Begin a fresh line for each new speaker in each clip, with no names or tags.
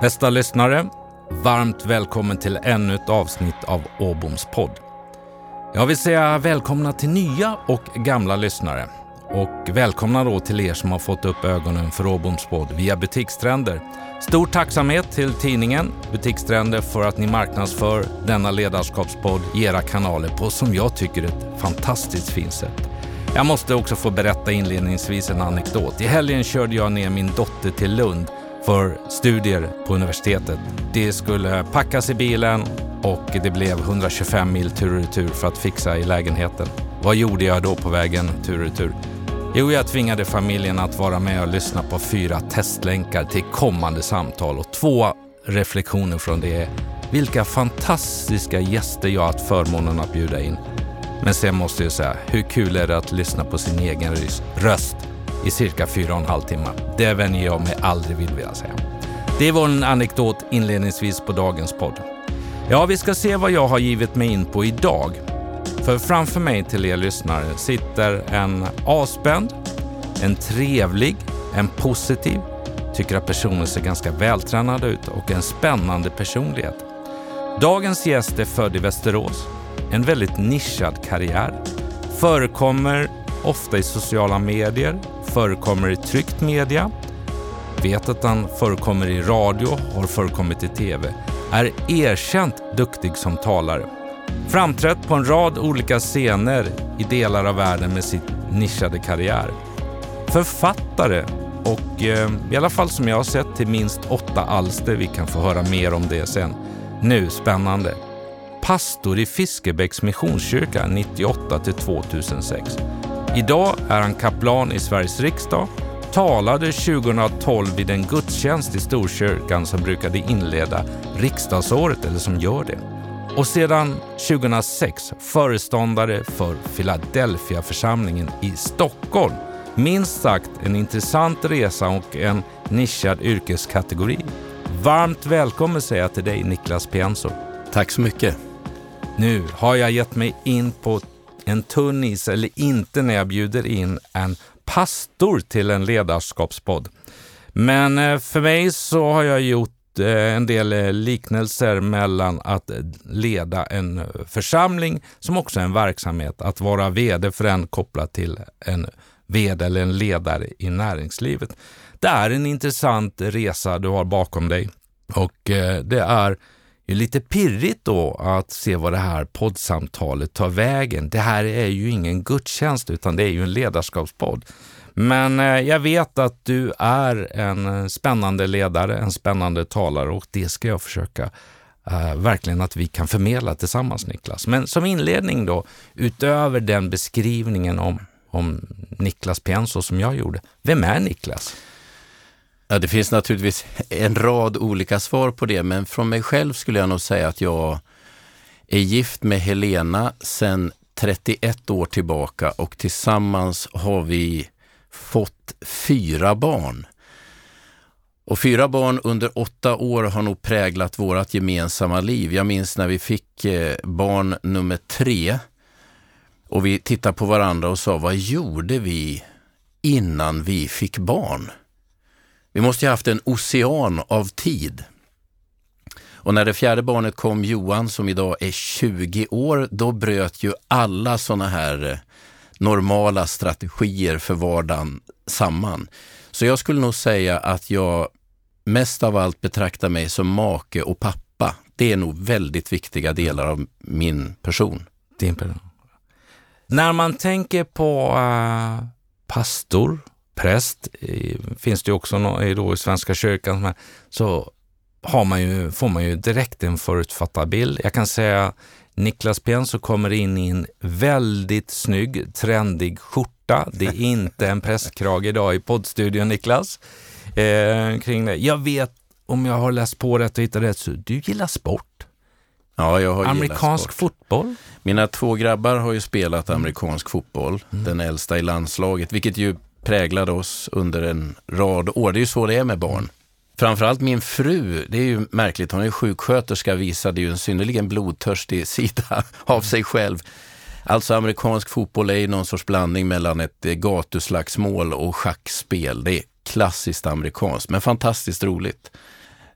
Bästa lyssnare, varmt välkommen till ännu ett avsnitt av Åboms podd. Jag vill säga välkomna till nya och gamla lyssnare. Och välkomna då till er som har fått upp ögonen för Åboms podd via Butikstrender. Stor tacksamhet till tidningen Butikstrender för att ni marknadsför denna ledarskapspodd i era kanaler på, som jag tycker, ett fantastiskt fint sätt. Jag måste också få berätta inledningsvis en anekdot. I helgen körde jag ner min dotter till Lund för studier på universitetet. Det skulle packas i bilen och det blev 125 mil tur och retur för att fixa i lägenheten. Vad gjorde jag då på vägen tur och retur? Jo, jag tvingade familjen att vara med och lyssna på fyra testlänkar till kommande samtal och två reflektioner från det är vilka fantastiska gäster jag haft förmånen att bjuda in. Men sen måste jag säga, hur kul är det att lyssna på sin egen röst i cirka fyra och en halv timme? Det vänjer jag mig aldrig vid, vill jag säga. Det var en anekdot inledningsvis på dagens podd. Ja, vi ska se vad jag har givit mig in på idag. För framför mig till er lyssnare sitter en avspänd, en trevlig, en positiv, tycker att personen ser ganska vältränad ut och en spännande personlighet. Dagens gäst är född i Västerås, en väldigt nischad karriär, förekommer ofta i sociala medier, förekommer i tryckt media, vet att han förekommer i radio, har förekommit i TV, är erkänt duktig som talare. Framträtt på en rad olika scener i delar av världen med sin nischade karriär. Författare och eh, i alla fall som jag har sett till minst åtta alster. Vi kan få höra mer om det sen. Nu, spännande. Pastor i Fiskebäcks Missionskyrka 98 till 2006. Idag är han kaplan i Sveriges riksdag, talade 2012 vid en gudstjänst i Storkyrkan som brukade inleda riksdagsåret, eller som gör det och sedan 2006 föreståndare för Philadelphia-församlingen i Stockholm. Minst sagt en intressant resa och en nischad yrkeskategori. Varmt välkommen säger jag till dig Niklas Pienso.
Tack så mycket.
Nu har jag gett mig in på en tunn is, eller inte när jag bjuder in en pastor till en ledarskapspodd. Men eh, för mig så har jag gjort eh, en del eh, liknelser mellan att leda en församling som också är en verksamhet. Att vara VD för en kopplat till en VD eller en ledare i näringslivet. Det är en intressant resa du har bakom dig och det är det är lite pirrigt då att se vad det här poddsamtalet tar vägen. Det här är ju ingen gudstjänst utan det är ju en ledarskapspodd. Men eh, jag vet att du är en eh, spännande ledare, en spännande talare och det ska jag försöka uh, verkligen att vi kan förmedla tillsammans Niklas. Men som inledning då, utöver den beskrivningen om, om Niklas Pienso som jag gjorde, vem är Niklas?
Ja, det finns naturligtvis en rad olika svar på det, men från mig själv skulle jag nog säga att jag är gift med Helena sedan 31 år tillbaka och tillsammans har vi fått fyra barn. Och fyra barn under åtta år har nog präglat vårt gemensamma liv. Jag minns när vi fick eh, barn nummer tre och vi tittade på varandra och sa, vad gjorde vi innan vi fick barn? Vi måste ha haft en ocean av tid. Och när det fjärde barnet kom, Johan, som idag är 20 år, då bröt ju alla sådana här eh, normala strategier för vardagen samman. Så jag skulle nog säga att jag mest av allt betraktar mig som make och pappa. Det är nog väldigt viktiga delar av min person.
Din person. När man tänker på uh, pastor, präst, finns det också no, i, då i Svenska kyrkan, så har man ju, får man ju direkt en förutfattad bild. Jag kan säga Niklas Pienso kommer in i en väldigt snygg, trendig skjorta. Det är inte en presskrage idag i poddstudion, Niklas. Eh, kring det. Jag vet, om jag har läst på rätt och hittat rätt, så du gillar sport.
Ja, jag har
Amerikansk fotboll?
Mina två grabbar har ju spelat amerikansk fotboll, mm. den äldsta i landslaget, vilket ju präglade oss under en rad år. Det är ju så det är med barn. Framförallt min fru, det är ju märkligt, hon är sjuksköterska, visade ju en synnerligen blodtörstig sida av sig själv. Alltså amerikansk fotboll är ju någon sorts blandning mellan ett eh, gatuslagsmål och schackspel. Det är klassiskt amerikanskt, men fantastiskt roligt.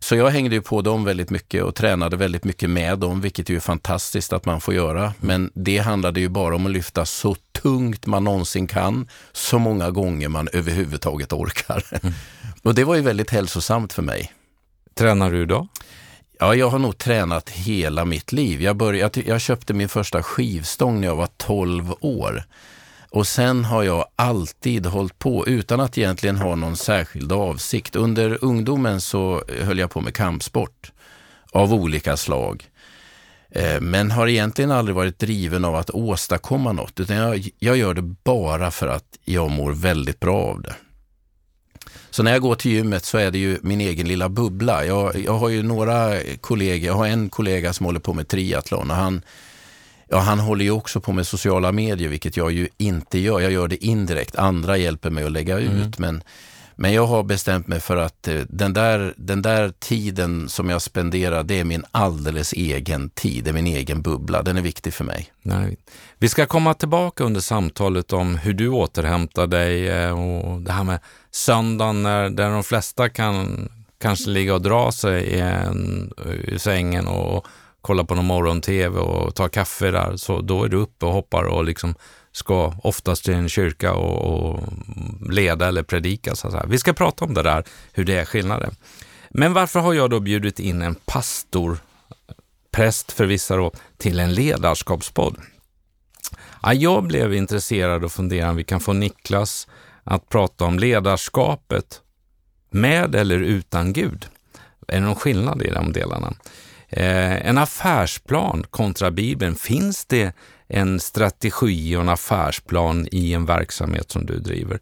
Så jag hängde ju på dem väldigt mycket och tränade väldigt mycket med dem, vilket är ju fantastiskt att man får göra. Men det handlade ju bara om att lyfta så tungt man någonsin kan, så många gånger man överhuvudtaget orkar. Mm. Och det var ju väldigt hälsosamt för mig.
Tränar du idag?
Ja, jag har nog tränat hela mitt liv. Jag, började, jag köpte min första skivstång när jag var 12 år. Och sen har jag alltid hållit på utan att egentligen ha någon särskild avsikt. Under ungdomen så höll jag på med kampsport av olika slag. Eh, men har egentligen aldrig varit driven av att åstadkomma något, utan jag, jag gör det bara för att jag mår väldigt bra av det. Så när jag går till gymmet så är det ju min egen lilla bubbla. Jag, jag har ju några kollegor, jag har en kollega som håller på med triathlon och han, ja, han håller ju också på med sociala medier, vilket jag ju inte gör. Jag gör det indirekt. Andra hjälper mig att lägga ut, mm. men men jag har bestämt mig för att eh, den där, den där tiden som jag spenderar, det är min alldeles egen tid, det är min egen bubbla. Den är viktig för mig.
Nej. Vi ska komma tillbaka under samtalet om hur du återhämtar dig eh, och det här med söndagen när, där de flesta kan kanske ligga och dra sig i, en, i sängen och kolla på någon morgon-tv och ta kaffe där, så då är du uppe och hoppar och liksom ska oftast till en kyrka och, och leda eller predika. Så här. Vi ska prata om det där, hur det är skillnaden. Men varför har jag då bjudit in en pastor, präst för vissa då, till en ledarskapspodd? Ja, jag blev intresserad och funderade om vi kan få Niklas att prata om ledarskapet med eller utan Gud. Är det någon skillnad i de delarna? Eh, en affärsplan kontra Bibeln, finns det en strategi och en affärsplan i en verksamhet som du driver?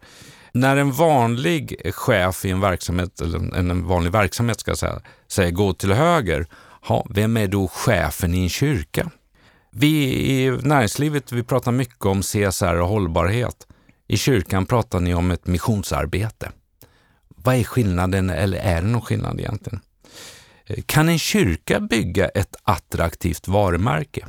När en vanlig chef i en verksamhet, eller en vanlig verksamhet ska jag säga, säger gå till höger, ha, vem är då chefen i en kyrka? Vi i näringslivet vi pratar mycket om CSR och hållbarhet. I kyrkan pratar ni om ett missionsarbete. Vad är skillnaden, eller är det någon skillnad egentligen? Kan en kyrka bygga ett attraktivt varumärke?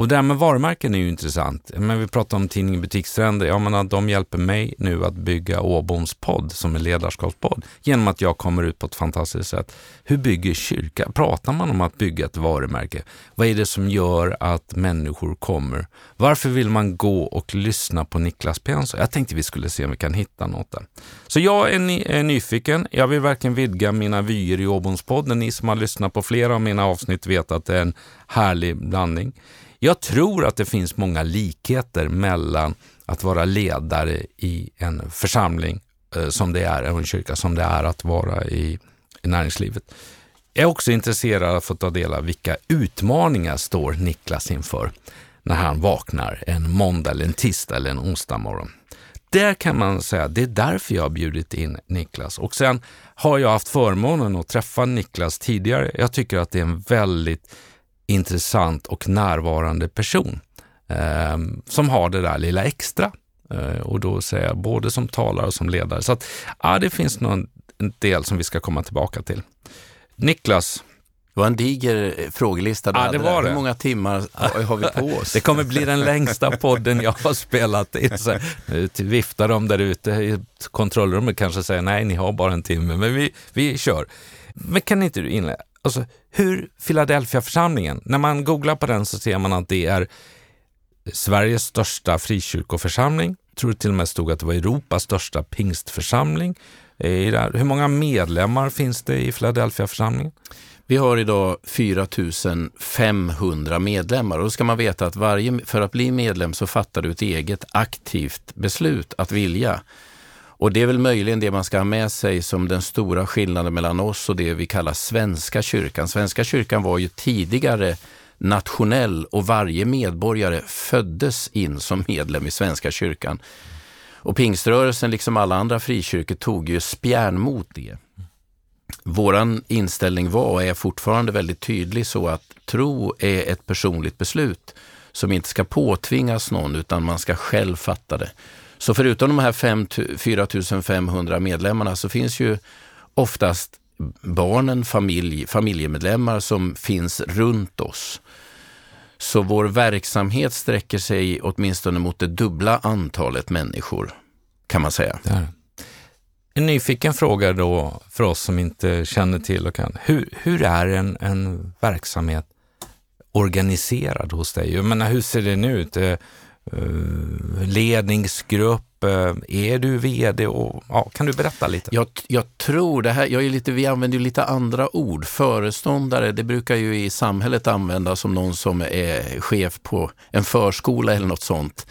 Och det här med varumärken är ju intressant. Men vi pratar om tidningen Butikstrender. Jag menar, de hjälper mig nu att bygga Åboms podd som en ledarskapspodd genom att jag kommer ut på ett fantastiskt sätt. Hur bygger kyrka? Pratar man om att bygga ett varumärke? Vad är det som gör att människor kommer? Varför vill man gå och lyssna på Niklas Penso? Jag tänkte vi skulle se om vi kan hitta något där. Så jag är, ny, är nyfiken. Jag vill verkligen vidga mina vyer i Åboms podd. Ni som har lyssnat på flera av mina avsnitt vet att det är en härlig blandning. Jag tror att det finns många likheter mellan att vara ledare i en församling eh, som det är, en kyrka, som det är att vara i, i näringslivet. Jag är också intresserad av att få ta del av vilka utmaningar står Niklas inför när han vaknar en måndag, eller en tisdag eller en onsdag morgon. Där kan man säga, det är därför jag har bjudit in Niklas. Och sen har jag haft förmånen att träffa Niklas tidigare. Jag tycker att det är en väldigt intressant och närvarande person eh, som har det där lilla extra. Eh, och då säger jag både som talare och som ledare. Så att, ja, det finns nog en del som vi ska komma tillbaka till. Niklas,
det var en diger eh, frågelista.
Ja, det var det.
Hur många timmar har vi på oss?
Det kommer bli den längsta podden jag har spelat in. Så, viftar de där ute i kontrollrummet kanske säger nej, ni har bara en timme, men vi, vi kör. Men kan inte du inleda? Alltså, hur Philadelphia-församlingen, när man googlar på den så ser man att det är Sveriges största frikyrkoförsamling. Jag tror det till och med stod att det var Europas största pingstförsamling. Eh, hur många medlemmar finns det i Philadelphia-församlingen?
Vi har idag 4 500 medlemmar och då ska man veta att varje, för att bli medlem så fattar du ett eget aktivt beslut att vilja. Och det är väl möjligen det man ska ha med sig som den stora skillnaden mellan oss och det vi kallar Svenska kyrkan. Svenska kyrkan var ju tidigare nationell och varje medborgare föddes in som medlem i Svenska kyrkan. Och pingströrelsen, liksom alla andra frikyrkor, tog ju spjärn mot det. Våran inställning var och är fortfarande väldigt tydlig så att tro är ett personligt beslut som inte ska påtvingas någon utan man ska själv fatta det. Så förutom de här 5, 4 500 medlemmarna så finns ju oftast barnen, familj, familjemedlemmar som finns runt oss. Så vår verksamhet sträcker sig åtminstone mot det dubbla antalet människor, kan man säga.
Där. En nyfiken fråga då för oss som inte känner till och kan. Hur, hur är en, en verksamhet organiserad hos dig? Jag menar, hur ser den ut? Eh, Eh, ledningsgrupp, eh, är du VD? Och, ja, kan du berätta lite?
Jag, jag tror det här, jag är lite, vi använder ju lite andra ord. Föreståndare, det brukar ju i samhället användas som någon som är chef på en förskola eller något sånt.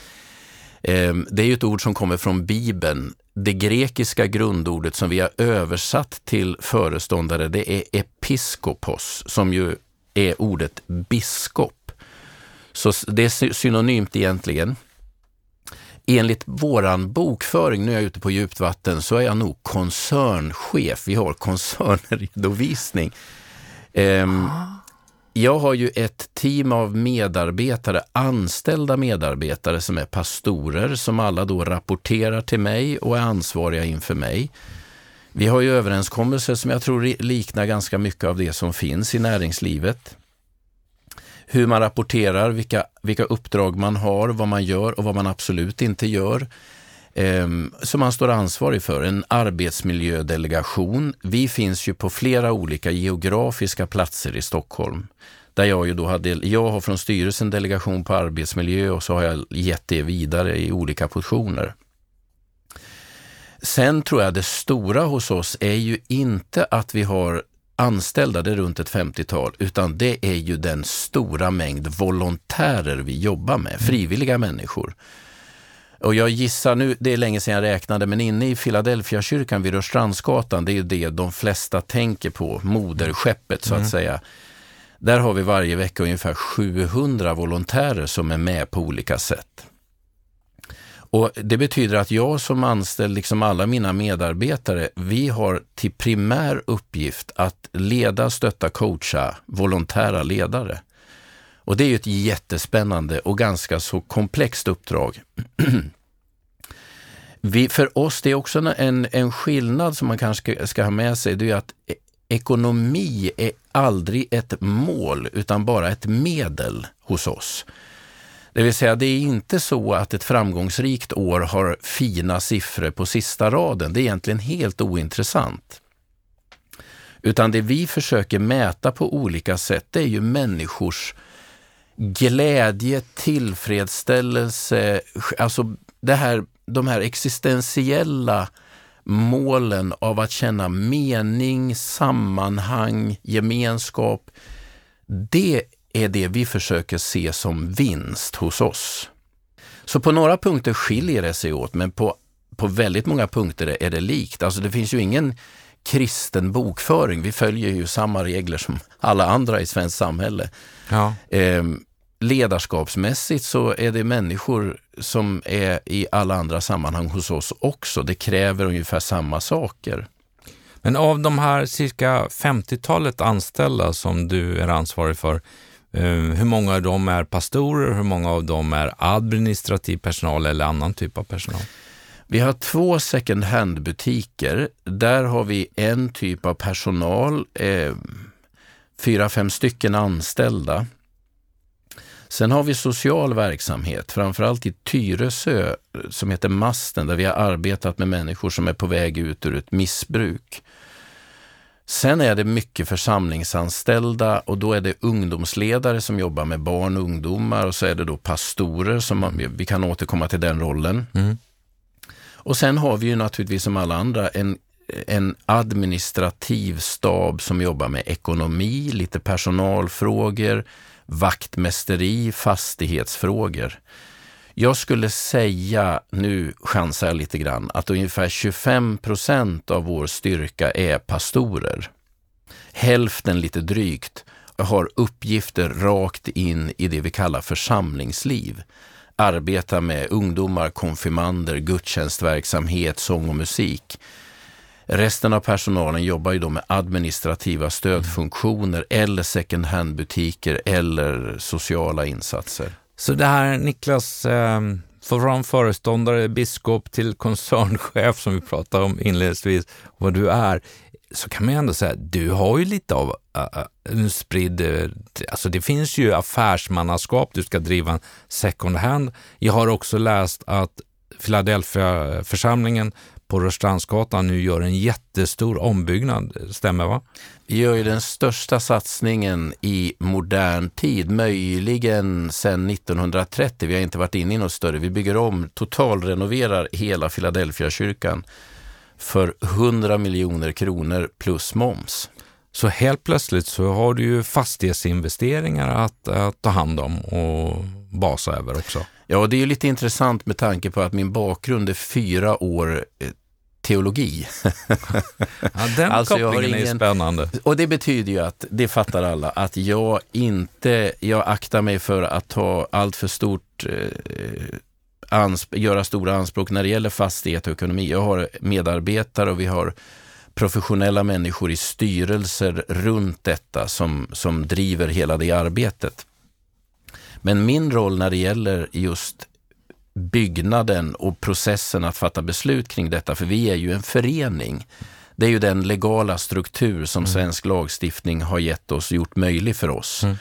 Ehm, det är ju ett ord som kommer från Bibeln det grekiska grundordet som vi har översatt till föreståndare, det är episkopos, som ju är ordet biskop. Så det är synonymt egentligen. Enligt våran bokföring, nu är jag ute på djupt vatten, så är jag nog koncernchef. Vi har koncernredovisning. Um, jag har ju ett team av medarbetare, anställda medarbetare som är pastorer, som alla då rapporterar till mig och är ansvariga inför mig. Vi har ju överenskommelser som jag tror liknar ganska mycket av det som finns i näringslivet. Hur man rapporterar, vilka, vilka uppdrag man har, vad man gör och vad man absolut inte gör. Ehm, som man står ansvarig för, en arbetsmiljödelegation. Vi finns ju på flera olika geografiska platser i Stockholm. Där jag ju då hade, jag har från styrelsen delegation på arbetsmiljö och så har jag gett det vidare i olika portioner. Sen tror jag det stora hos oss är ju inte att vi har anställda, det är runt ett 50-tal, utan det är ju den stora mängd volontärer vi jobbar med, frivilliga människor. Och jag gissar nu, det är länge sedan jag räknade, men inne i Philadelphia kyrkan vid Rörstrandsgatan, det är ju det de flesta tänker på, moderskeppet så att mm. säga. Där har vi varje vecka ungefär 700 volontärer som är med på olika sätt. Och Det betyder att jag som anställd, liksom alla mina medarbetare, vi har till primär uppgift att leda, stötta, coacha volontära ledare. Och det är ju ett jättespännande och ganska så komplext uppdrag. Vi, för oss, det är också en, en skillnad som man kanske ska, ska ha med sig, det är att e, ekonomi är aldrig ett mål utan bara ett medel hos oss. Det vill säga, det är inte så att ett framgångsrikt år har fina siffror på sista raden. Det är egentligen helt ointressant. Utan det vi försöker mäta på olika sätt, det är ju människors glädje, tillfredsställelse, alltså det här, de här existentiella målen av att känna mening, sammanhang, gemenskap. Det är det vi försöker se som vinst hos oss. Så på några punkter skiljer det sig åt, men på, på väldigt många punkter är det likt. Alltså det finns ju ingen kristen bokföring. Vi följer ju samma regler som alla andra i svenskt samhälle. Ja. Eh, ledarskapsmässigt så är det människor som är i alla andra sammanhang hos oss också. Det kräver ungefär samma saker.
Men av de här cirka 50-talet anställda som du är ansvarig för, Eh, hur många av dem är pastorer, hur många av dem är administrativ personal eller annan typ av personal?
Vi har två second hand-butiker. Där har vi en typ av personal, eh, fyra, fem stycken anställda. Sen har vi social verksamhet, framförallt i Tyresö eh, som heter Masten, där vi har arbetat med människor som är på väg ut ur ett missbruk. Sen är det mycket församlingsanställda och då är det ungdomsledare som jobbar med barn och ungdomar och så är det då pastorer som vi kan återkomma till den rollen. Mm. Och sen har vi ju naturligtvis som alla andra en, en administrativ stab som jobbar med ekonomi, lite personalfrågor, vaktmästeri, fastighetsfrågor. Jag skulle säga, nu chansar jag lite grann, att ungefär 25 procent av vår styrka är pastorer. Hälften lite drygt har uppgifter rakt in i det vi kallar församlingsliv. Arbetar med ungdomar, konfirmander, gudstjänstverksamhet, sång och musik. Resten av personalen jobbar ju då med administrativa stödfunktioner eller second hand-butiker eller sociala insatser.
Så det här Niklas, eh, från föreståndare, biskop till koncernchef som vi pratade om inledningsvis, vad du är, så kan man ju ändå säga, du har ju lite av uh, en spridd, uh, alltså det finns ju affärsmannaskap, du ska driva en second hand. Jag har också läst att Philadelphia-församlingen på Rörstrandsgatan nu gör en jättestor ombyggnad, stämmer va?
Vi gör ju den största satsningen i modern tid, möjligen sedan 1930. Vi har inte varit inne i något större. Vi bygger om, totalrenoverar hela Philadelphia kyrkan för 100 miljoner kronor plus moms.
Så helt plötsligt så har du ju fastighetsinvesteringar att, att ta hand om och basa över också.
Ja, det är lite intressant med tanke på att min bakgrund är fyra år eh, teologi.
ja, den alltså, kopplingen ingen... är spännande.
Och det betyder ju att, det fattar alla, att jag inte, jag aktar mig för att ta allt för stort eh, göra stora anspråk när det gäller fastighet och ekonomi. Jag har medarbetare och vi har professionella människor i styrelser runt detta som, som driver hela det arbetet. Men min roll när det gäller just byggnaden och processen att fatta beslut kring detta, för vi är ju en förening. Det är ju den legala struktur som mm. svensk lagstiftning har gett oss, gjort möjlig för oss. Mm.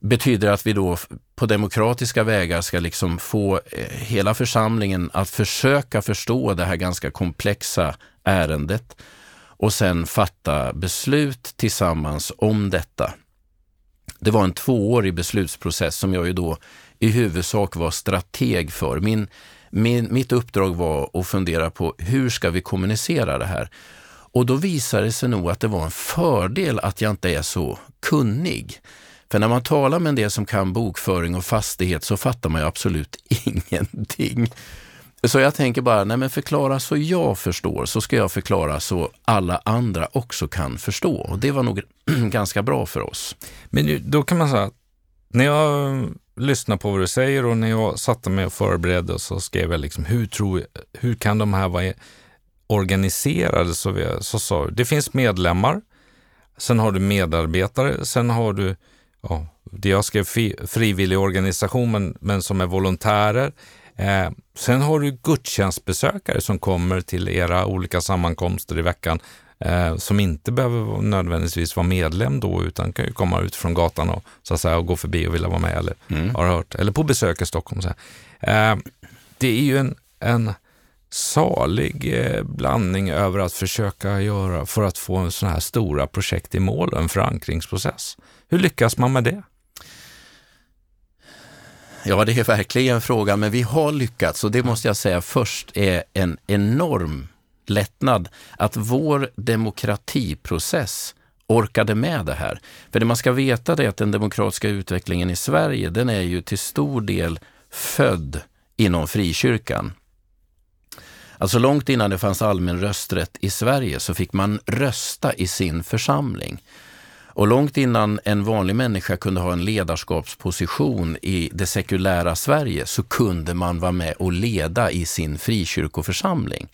Betyder att vi då på demokratiska vägar ska liksom få eh, hela församlingen att försöka förstå det här ganska komplexa ärendet och sen fatta beslut tillsammans om detta. Det var en tvåårig beslutsprocess som jag ju då i huvudsak var strateg för. Min, min, mitt uppdrag var att fundera på hur ska vi kommunicera det här? Och då visade det sig nog att det var en fördel att jag inte är så kunnig. För när man talar med en del som kan bokföring och fastighet så fattar man ju absolut ingenting. Så jag tänker bara, nej men förklara så jag förstår, så ska jag förklara så alla andra också kan förstå. Och det var nog ganska bra för oss.
Men då kan man säga, när jag lyssnar på vad du säger och när jag satte mig och förberedde så skrev jag liksom, hur, tror, hur kan de här vara organiserade? Så, vi, så sa du, det finns medlemmar, sen har du medarbetare, sen har du ja, det jag skrev frivillig organisation men, men som är volontärer. Eh, sen har du gudstjänstbesökare som kommer till era olika sammankomster i veckan eh, som inte behöver nödvändigtvis vara medlem då utan kan ju komma ut från gatan och, så säga, och gå förbi och vilja vara med eller mm. har hört, eller på besök i Stockholm. Så eh, det är ju en, en salig eh, blandning över att försöka göra för att få en sån här stora projekt i mål, en förankringsprocess. Hur lyckas man med det?
Ja, det är verkligen frågan, men vi har lyckats och det måste jag säga först är en enorm lättnad att vår demokratiprocess orkade med det här. För det man ska veta är att den demokratiska utvecklingen i Sverige, den är ju till stor del född inom frikyrkan. Alltså långt innan det fanns allmän rösträtt i Sverige så fick man rösta i sin församling. Och långt innan en vanlig människa kunde ha en ledarskapsposition i det sekulära Sverige så kunde man vara med och leda i sin frikyrkoförsamling.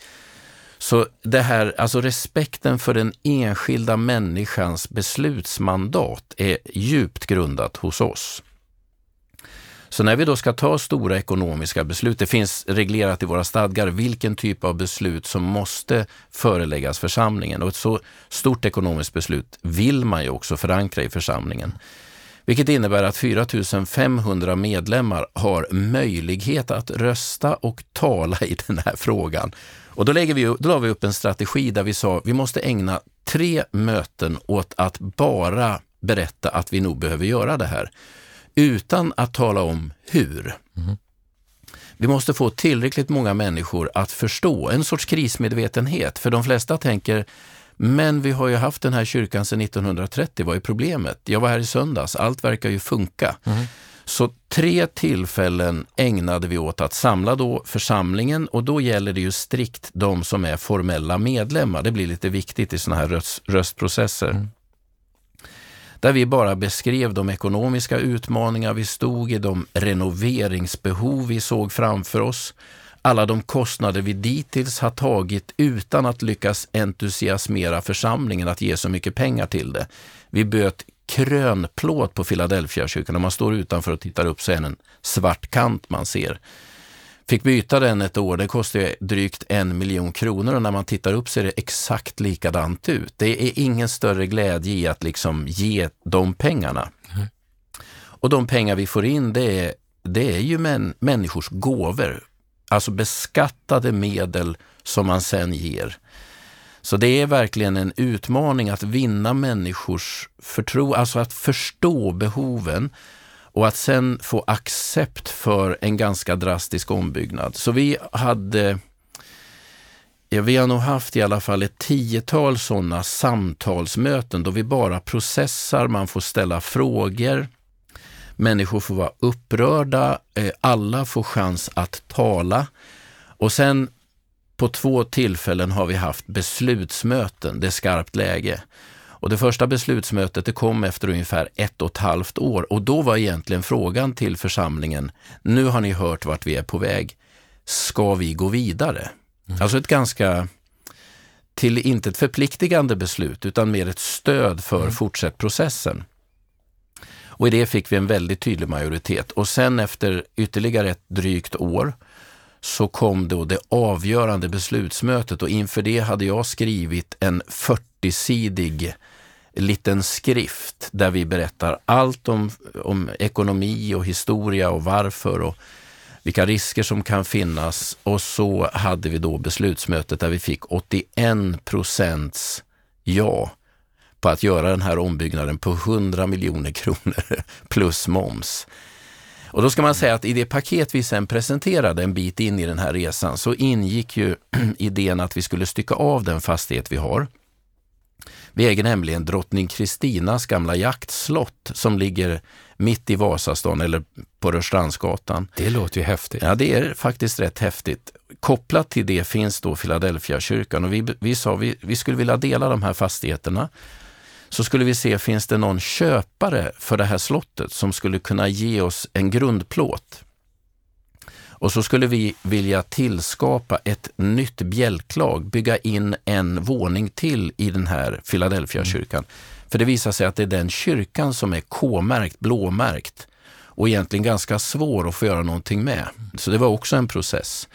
Så det här, alltså respekten för den enskilda människans beslutsmandat är djupt grundat hos oss. Så när vi då ska ta stora ekonomiska beslut, det finns reglerat i våra stadgar vilken typ av beslut som måste föreläggas församlingen och ett så stort ekonomiskt beslut vill man ju också förankra i församlingen. Vilket innebär att 4 500 medlemmar har möjlighet att rösta och tala i den här frågan. Och då, lägger vi, då la vi upp en strategi där vi sa vi måste ägna tre möten åt att bara berätta att vi nog behöver göra det här utan att tala om hur. Mm. Vi måste få tillräckligt många människor att förstå, en sorts krismedvetenhet, för de flesta tänker men vi har ju haft den här kyrkan sedan 1930, vad är problemet? Jag var här i söndags, allt verkar ju funka. Mm. Så tre tillfällen ägnade vi åt att samla då församlingen och då gäller det ju strikt de som är formella medlemmar. Det blir lite viktigt i sådana här röst, röstprocesser. Mm där vi bara beskrev de ekonomiska utmaningar vi stod i, de renoveringsbehov vi såg framför oss, alla de kostnader vi dittills har tagit utan att lyckas entusiasmera församlingen att ge så mycket pengar till det. Vi böt krönplåt på Philadelphia kyrkan. Om man står utanför och tittar upp så är det en svart kant man ser. Fick byta den ett år, det kostade drygt en miljon kronor och när man tittar upp ser det exakt likadant ut. Det är ingen större glädje i att liksom ge de pengarna. Mm. Och de pengar vi får in det är, det är ju män, människors gåvor. alltså beskattade medel som man sen ger. Så det är verkligen en utmaning att vinna människors förtroende, alltså att förstå behoven och att sen få accept för en ganska drastisk ombyggnad. Så vi hade Ja, vi har nog haft i alla fall ett tiotal sådana samtalsmöten då vi bara processar, man får ställa frågor, människor får vara upprörda, eh, alla får chans att tala. Och sen på två tillfällen har vi haft beslutsmöten, det är skarpt läge. Och det första beslutsmötet det kom efter ungefär ett och ett halvt år och då var egentligen frågan till församlingen, nu har ni hört vart vi är på väg, ska vi gå vidare? Mm. Alltså ett ganska till inte ett förpliktigande beslut utan mer ett stöd för mm. fortsätt processen. Och i det fick vi en väldigt tydlig majoritet och sen efter ytterligare ett drygt år så kom då det avgörande beslutsmötet och inför det hade jag skrivit en 40-sidig liten skrift där vi berättar allt om, om ekonomi och historia och varför och vilka risker som kan finnas. Och så hade vi då beslutsmötet där vi fick 81 procents ja på att göra den här ombyggnaden på 100 miljoner kronor plus moms. Och då ska man säga att i det paket vi sen presenterade en bit in i den här resan så ingick ju idén att vi skulle stycka av den fastighet vi har. Vi äger nämligen drottning Kristinas gamla jaktslott som ligger mitt i Vasastan eller på Rörstrandsgatan.
Det låter ju häftigt.
Ja, det är faktiskt rätt häftigt. Kopplat till det finns då Philadelphia kyrkan och vi, vi sa vi, vi skulle vilja dela de här fastigheterna så skulle vi se, finns det någon köpare för det här slottet som skulle kunna ge oss en grundplåt? Och så skulle vi vilja tillskapa ett nytt bjälklag, bygga in en våning till i den här Philadelphia-kyrkan. Mm. För det visar sig att det är den kyrkan som är K-märkt, blåmärkt och egentligen ganska svår att få göra någonting med. Så det var också en process.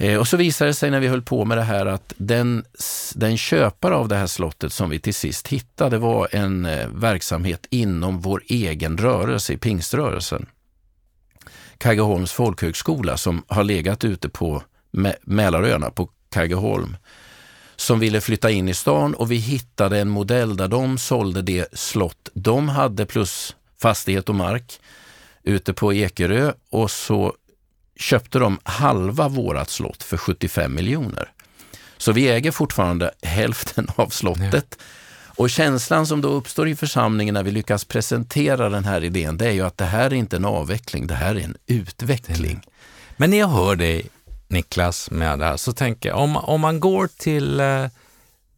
Eh, och så visade det sig när vi höll på med det här att den, den köpare av det här slottet som vi till sist hittade var en eh, verksamhet inom vår egen rörelse, i pingströrelsen. Kaggeholms folkhögskola som har legat ute på Mälaröarna, på Kaggeholm, som ville flytta in i stan och vi hittade en modell där de sålde det slott de hade plus fastighet och mark ute på Ekerö och så köpte de halva vårat slott för 75 miljoner. Så vi äger fortfarande hälften av slottet. Och känslan som då uppstår i församlingen när vi lyckas presentera den här idén, det är ju att det här är inte en avveckling, det här är en utveckling.
Men när jag hör dig, Niklas, med det här, så tänker jag, om, om man går till eh,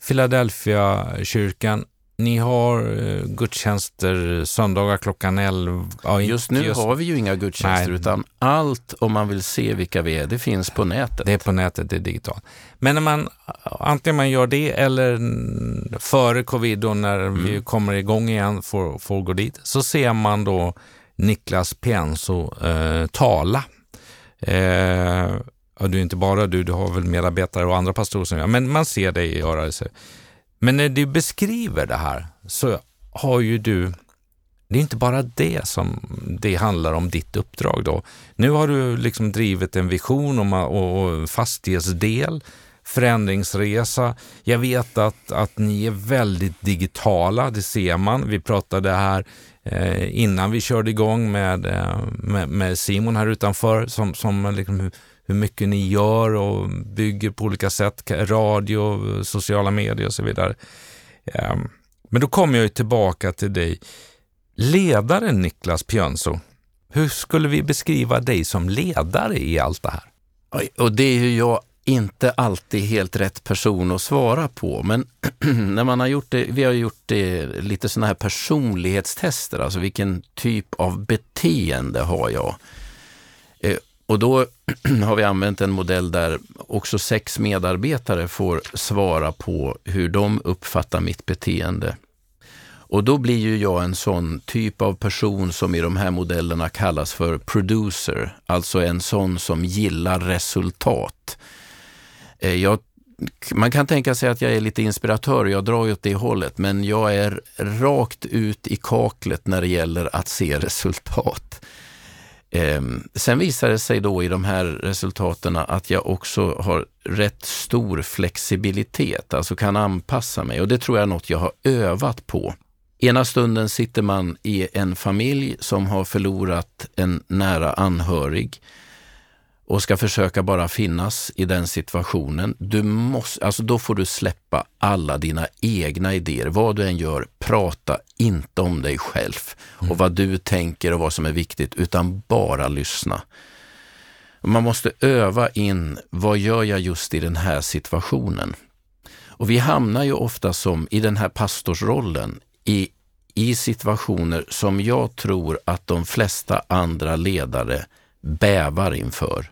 Philadelphia-kyrkan ni har uh, gudstjänster söndagar klockan 11?
Ja, just nu just... har vi ju inga gudstjänster Nej. utan allt om man vill se vilka vi är, det finns på nätet.
Det är på nätet, det är digitalt. Men när man, antingen man gör det eller före covid och när mm. vi kommer igång igen får, får gå dit, så ser man då Niklas Pienso uh, tala. Och du är inte bara du, du har väl medarbetare och andra pastorer som gör, men man ser dig göra det. Men när du beskriver det här så har ju du, det är inte bara det som det handlar om ditt uppdrag då. Nu har du liksom drivit en vision om, och fastighetsdel, förändringsresa. Jag vet att, att ni är väldigt digitala, det ser man. Vi pratade här eh, innan vi körde igång med, eh, med, med, Simon här utanför som, som liksom hur mycket ni gör och bygger på olika sätt, radio, sociala medier och så vidare. Ehm, men då kommer jag tillbaka till dig. Ledaren Niklas Pjönso, hur skulle vi beskriva dig som ledare i allt det här?
Och det är ju jag inte alltid helt rätt person att svara på, men när man har gjort det, vi har gjort det, lite sådana här personlighetstester, alltså vilken typ av beteende har jag? Och då har vi använt en modell där också sex medarbetare får svara på hur de uppfattar mitt beteende. Och då blir ju jag en sån typ av person som i de här modellerna kallas för producer, alltså en sån som gillar resultat. Eh, jag, man kan tänka sig att jag är lite inspiratör, jag drar ju åt det hållet, men jag är rakt ut i kaklet när det gäller att se resultat. Eh, sen visar det sig då i de här resultaten att jag också har rätt stor flexibilitet, alltså kan anpassa mig och det tror jag är något jag har övat på. Ena stunden sitter man i en familj som har förlorat en nära anhörig och ska försöka bara finnas i den situationen. Du måste, alltså då får du släppa alla dina egna idéer. Vad du än gör, prata inte om dig själv och vad du tänker och vad som är viktigt, utan bara lyssna. Man måste öva in, vad gör jag just i den här situationen? Och vi hamnar ju ofta som i den här pastorsrollen i, i situationer som jag tror att de flesta andra ledare bävar inför.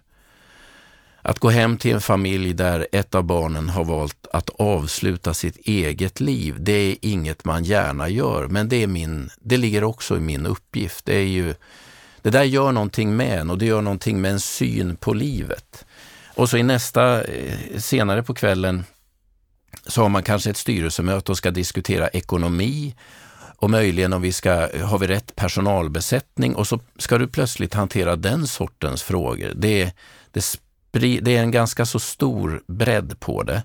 Att gå hem till en familj där ett av barnen har valt att avsluta sitt eget liv, det är inget man gärna gör, men det, är min, det ligger också i min uppgift. Det, är ju, det där gör någonting med en och det gör någonting med en syn på livet. Och så i nästa, eh, senare på kvällen, så har man kanske ett styrelsemöte och ska diskutera ekonomi och möjligen om vi ska, har vi rätt personalbesättning och så ska du plötsligt hantera den sortens frågor. Det, det det är en ganska så stor bredd på det.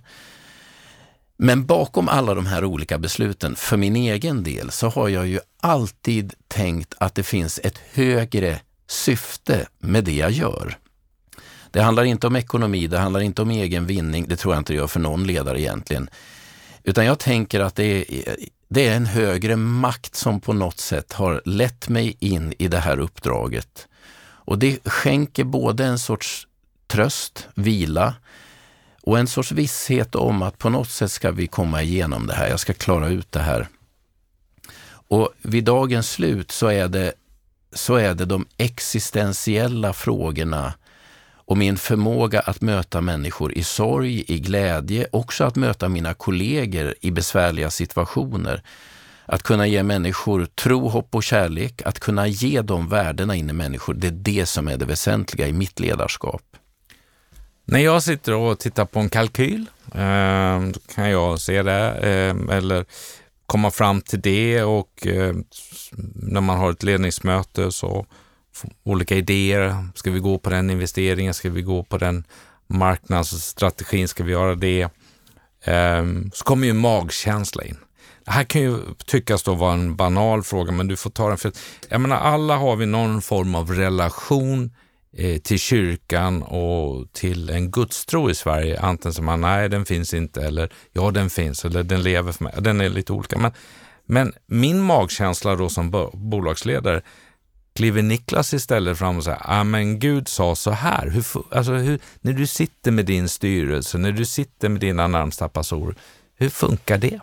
Men bakom alla de här olika besluten, för min egen del, så har jag ju alltid tänkt att det finns ett högre syfte med det jag gör. Det handlar inte om ekonomi, det handlar inte om egen vinning, det tror jag inte det gör för någon ledare egentligen. Utan jag tänker att det är, det är en högre makt som på något sätt har lett mig in i det här uppdraget. Och det skänker både en sorts tröst, vila och en sorts visshet om att på något sätt ska vi komma igenom det här. Jag ska klara ut det här. Och vid dagens slut så är det, så är det de existentiella frågorna och min förmåga att möta människor i sorg, i glädje, också att möta mina kollegor i besvärliga situationer. Att kunna ge människor tro, hopp och kärlek, att kunna ge de värdena in i människor, det är det som är det väsentliga i mitt ledarskap.
När jag sitter och tittar på en kalkyl, eh, då kan jag se det eh, eller komma fram till det och eh, när man har ett ledningsmöte så olika idéer. Ska vi gå på den investeringen? Ska vi gå på den marknadsstrategin? Ska vi göra det? Eh, så kommer ju magkänsla in. Det här kan ju tyckas då vara en banal fråga, men du får ta den för jag menar, alla har vi någon form av relation Eh, Eh, till kyrkan och till en gudstro i Sverige. Antingen som man, nej den finns inte eller ja den finns eller den lever för mig. Den är lite olika. Men, men min magkänsla då som bolagsledare, kliver Niklas istället fram och säger, ja men Gud sa så här. Hur, alltså hur, när du sitter med din styrelse, när du sitter med dina närmsta passorer, hur funkar det?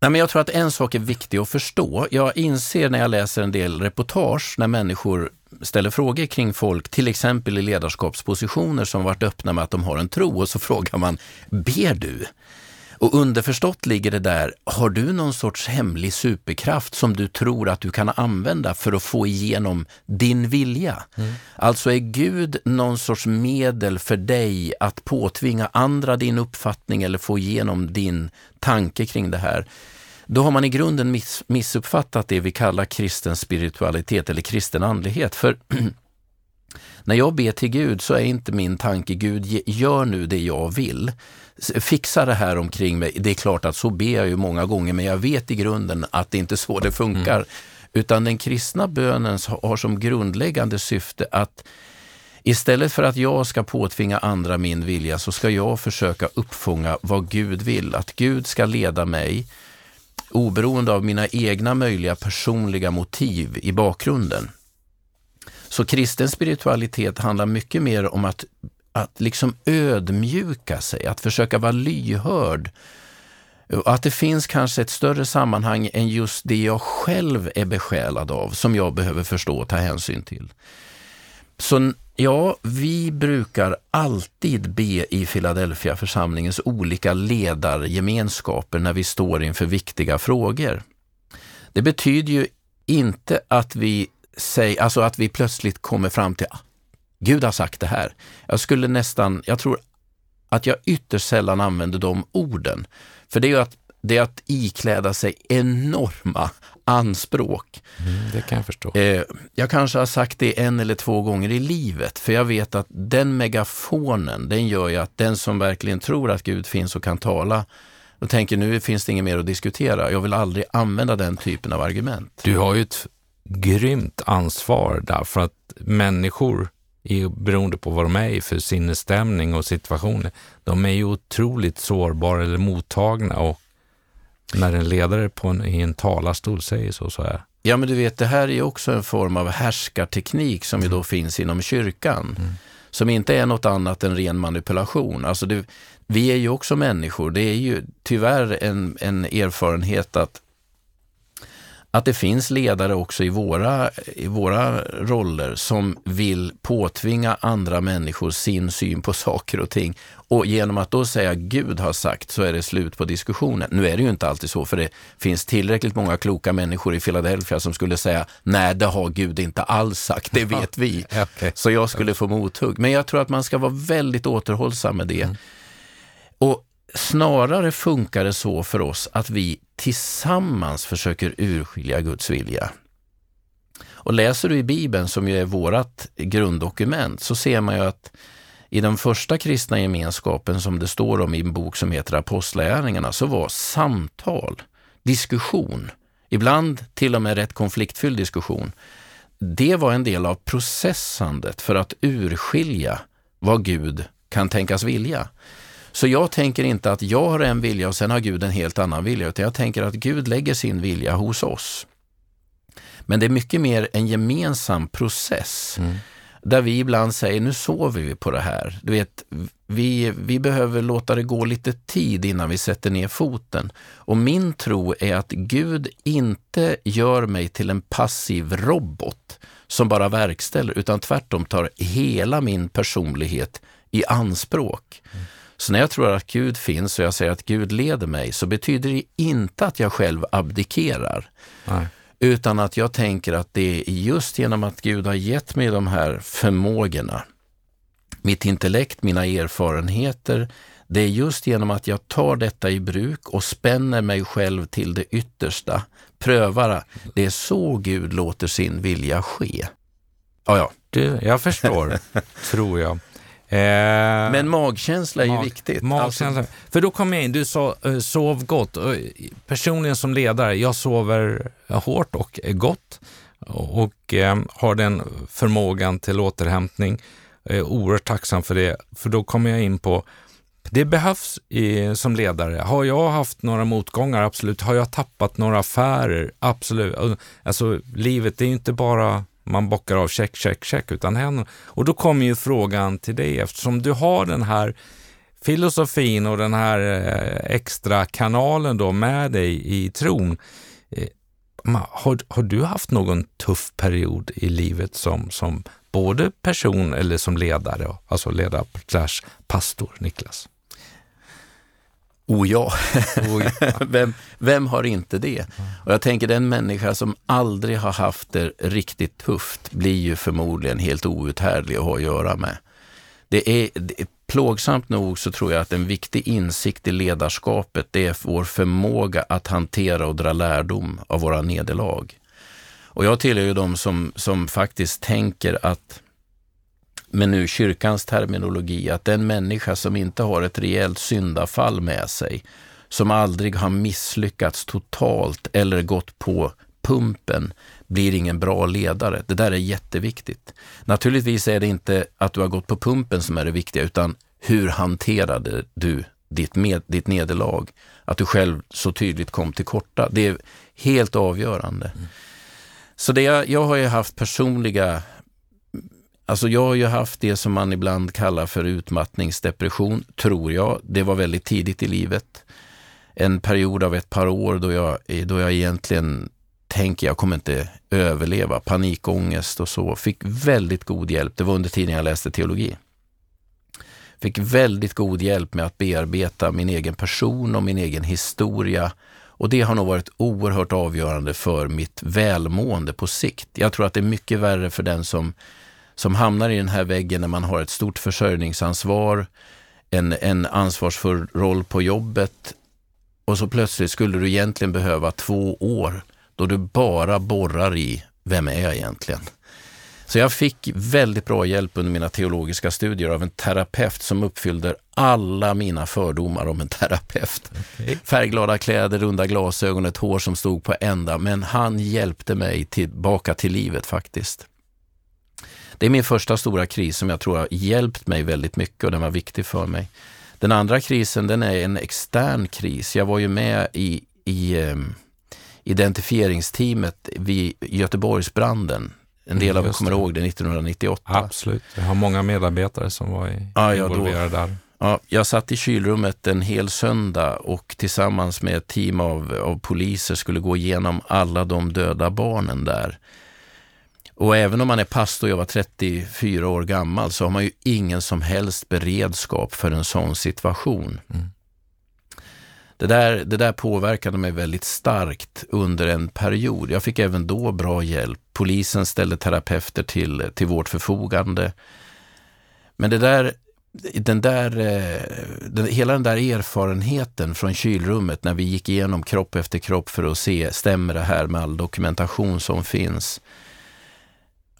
Nej, men jag tror att en sak är viktig att förstå. Jag inser när jag läser en del reportage när människor ställer frågor kring folk, till exempel i ledarskapspositioner som varit öppna med att de har en tro och så frågar man, ber du? Och underförstått ligger det där, har du någon sorts hemlig superkraft som du tror att du kan använda för att få igenom din vilja? Mm. Alltså är Gud någon sorts medel för dig att påtvinga andra din uppfattning eller få igenom din tanke kring det här? Då har man i grunden miss, missuppfattat det vi kallar kristen spiritualitet eller kristen andlighet. För när jag ber till Gud så är inte min tanke, Gud gör nu det jag vill. Fixa det här omkring mig. Det är klart att så ber jag ju många gånger, men jag vet i grunden att det inte är så det funkar. Mm. Utan den kristna bönen har som grundläggande syfte att Istället för att jag ska påtvinga andra min vilja så ska jag försöka uppfånga vad Gud vill. Att Gud ska leda mig oberoende av mina egna möjliga personliga motiv i bakgrunden. Så kristen spiritualitet handlar mycket mer om att, att liksom ödmjuka sig, att försöka vara lyhörd. Att det finns kanske ett större sammanhang än just det jag själv är besjälad av, som jag behöver förstå och ta hänsyn till. Så Ja, vi brukar alltid be i Philadelphia församlingens olika ledargemenskaper när vi står inför viktiga frågor. Det betyder ju inte att vi, säger, alltså att vi plötsligt kommer fram till ah, Gud har sagt det här. Jag skulle nästan, jag tror att jag ytterst sällan använder de orden. För det är ju att det är att ikläda sig enorma anspråk.
Mm, det kan jag förstå.
Eh, jag kanske har sagt det en eller två gånger i livet, för jag vet att den megafonen, den gör ju att den som verkligen tror att Gud finns och kan tala, och tänker nu finns det inget mer att diskutera. Jag vill aldrig använda den typen av argument.
Du har ju ett grymt ansvar därför att människor, beroende på vad de är i för sinnesstämning och situationer, de är ju otroligt sårbara eller mottagna och när en ledare på en, i en talarstol säger så, så är
Ja, men du vet, det här är också en form av härskarteknik som ju då finns inom kyrkan. Mm. Som inte är något annat än ren manipulation. Alltså det, vi är ju också människor. Det är ju tyvärr en, en erfarenhet att att det finns ledare också i våra, i våra roller som vill påtvinga andra människor sin syn på saker och ting. Och genom att då säga Gud har sagt så är det slut på diskussionen. Nu är det ju inte alltid så, för det finns tillräckligt många kloka människor i Philadelphia som skulle säga nej, det har Gud inte alls sagt, det vet vi. okay. Så jag skulle få mothugg. Men jag tror att man ska vara väldigt återhållsam med det. Mm. Och Snarare funkar det så för oss att vi tillsammans försöker urskilja Guds vilja. Och läser du i Bibeln, som ju är vårt grunddokument, så ser man ju att i den första kristna gemenskapen som det står om i en bok som heter Apostlagärningarna, så var samtal, diskussion, ibland till och med rätt konfliktfylld diskussion, det var en del av processandet för att urskilja vad Gud kan tänkas vilja. Så jag tänker inte att jag har en vilja och sen har Gud en helt annan vilja, utan jag tänker att Gud lägger sin vilja hos oss. Men det är mycket mer en gemensam process. Mm. Där vi ibland säger, nu sover vi på det här. Du vet, vi, vi behöver låta det gå lite tid innan vi sätter ner foten. Och min tro är att Gud inte gör mig till en passiv robot som bara verkställer, utan tvärtom tar hela min personlighet i anspråk. Mm. Så när jag tror att Gud finns och jag säger att Gud leder mig så betyder det inte att jag själv abdikerar. Nej. Utan att jag tänker att det är just genom att Gud har gett mig de här förmågorna, mitt intellekt, mina erfarenheter, det är just genom att jag tar detta i bruk och spänner mig själv till det yttersta, prövar. Det är så Gud låter sin vilja ske.
Ja, ja. Du, jag förstår, tror jag.
Eh, Men magkänsla är mag, ju viktigt.
Magkänsla. Alltså. För då kom jag in, du sa uh, sov gott. Personligen som ledare, jag sover hårt och gott och eh, har den förmågan till återhämtning. Jag är oerhört tacksam för det, för då kommer jag in på det behövs i, som ledare. Har jag haft några motgångar? Absolut. Har jag tappat några affärer? Absolut. Alltså, livet är ju inte bara man bockar av check, check, check, utan händerna. Och då kommer ju frågan till dig, eftersom du har den här filosofin och den här eh, extra kanalen då med dig i tron. Eh, har, har du haft någon tuff period i livet som, som både person eller som ledare, alltså ledare slash pastor, Niklas?
Ja, oh ja. vem, vem har inte det? Och jag tänker den människa som aldrig har haft det riktigt tufft blir ju förmodligen helt outhärdlig att ha att göra med. Det är, det är plågsamt nog så tror jag att en viktig insikt i ledarskapet det är vår förmåga att hantera och dra lärdom av våra nederlag. Och jag tillhör ju de som, som faktiskt tänker att med nu kyrkans terminologi, att den människa som inte har ett rejält syndafall med sig, som aldrig har misslyckats totalt eller gått på pumpen, blir ingen bra ledare. Det där är jätteviktigt. Naturligtvis är det inte att du har gått på pumpen som är det viktiga, utan hur hanterade du ditt, med, ditt nederlag? Att du själv så tydligt kom till korta. Det är helt avgörande. Mm. Så det, jag har ju haft personliga Alltså jag har ju haft det som man ibland kallar för utmattningsdepression, tror jag. Det var väldigt tidigt i livet. En period av ett par år då jag, då jag egentligen tänker jag kommer inte överleva, panikångest och så. Fick väldigt god hjälp. Det var under tiden jag läste teologi. Fick väldigt god hjälp med att bearbeta min egen person och min egen historia. Och det har nog varit oerhört avgörande för mitt välmående på sikt. Jag tror att det är mycket värre för den som som hamnar i den här väggen när man har ett stort försörjningsansvar, en, en ansvarsfull roll på jobbet, och så plötsligt skulle du egentligen behöva två år då du bara borrar i vem är jag egentligen? Så jag fick väldigt bra hjälp under mina teologiska studier av en terapeut som uppfyllde alla mina fördomar om en terapeut. Okay. Färgglada kläder, runda glasögon, ett hår som stod på ända, men han hjälpte mig tillbaka till livet faktiskt. Det är min första stora kris som jag tror har hjälpt mig väldigt mycket och den var viktig för mig. Den andra krisen den är en extern kris. Jag var ju med i, i um, identifieringsteamet vid Göteborgsbranden. En del av er kommer ihåg det, 1998.
Absolut, jag har många medarbetare som var i, ja, involverade då, där.
Ja, jag satt i kylrummet en hel söndag och tillsammans med ett team av, av poliser skulle gå igenom alla de döda barnen där. Och även om man är pastor, jag var 34 år gammal, så har man ju ingen som helst beredskap för en sån situation. Mm. Det, där, det där påverkade mig väldigt starkt under en period. Jag fick även då bra hjälp. Polisen ställde terapeuter till, till vårt förfogande. Men det där, den där, eh, den, hela den där erfarenheten från kylrummet när vi gick igenom kropp efter kropp för att se, stämmer det här med all dokumentation som finns?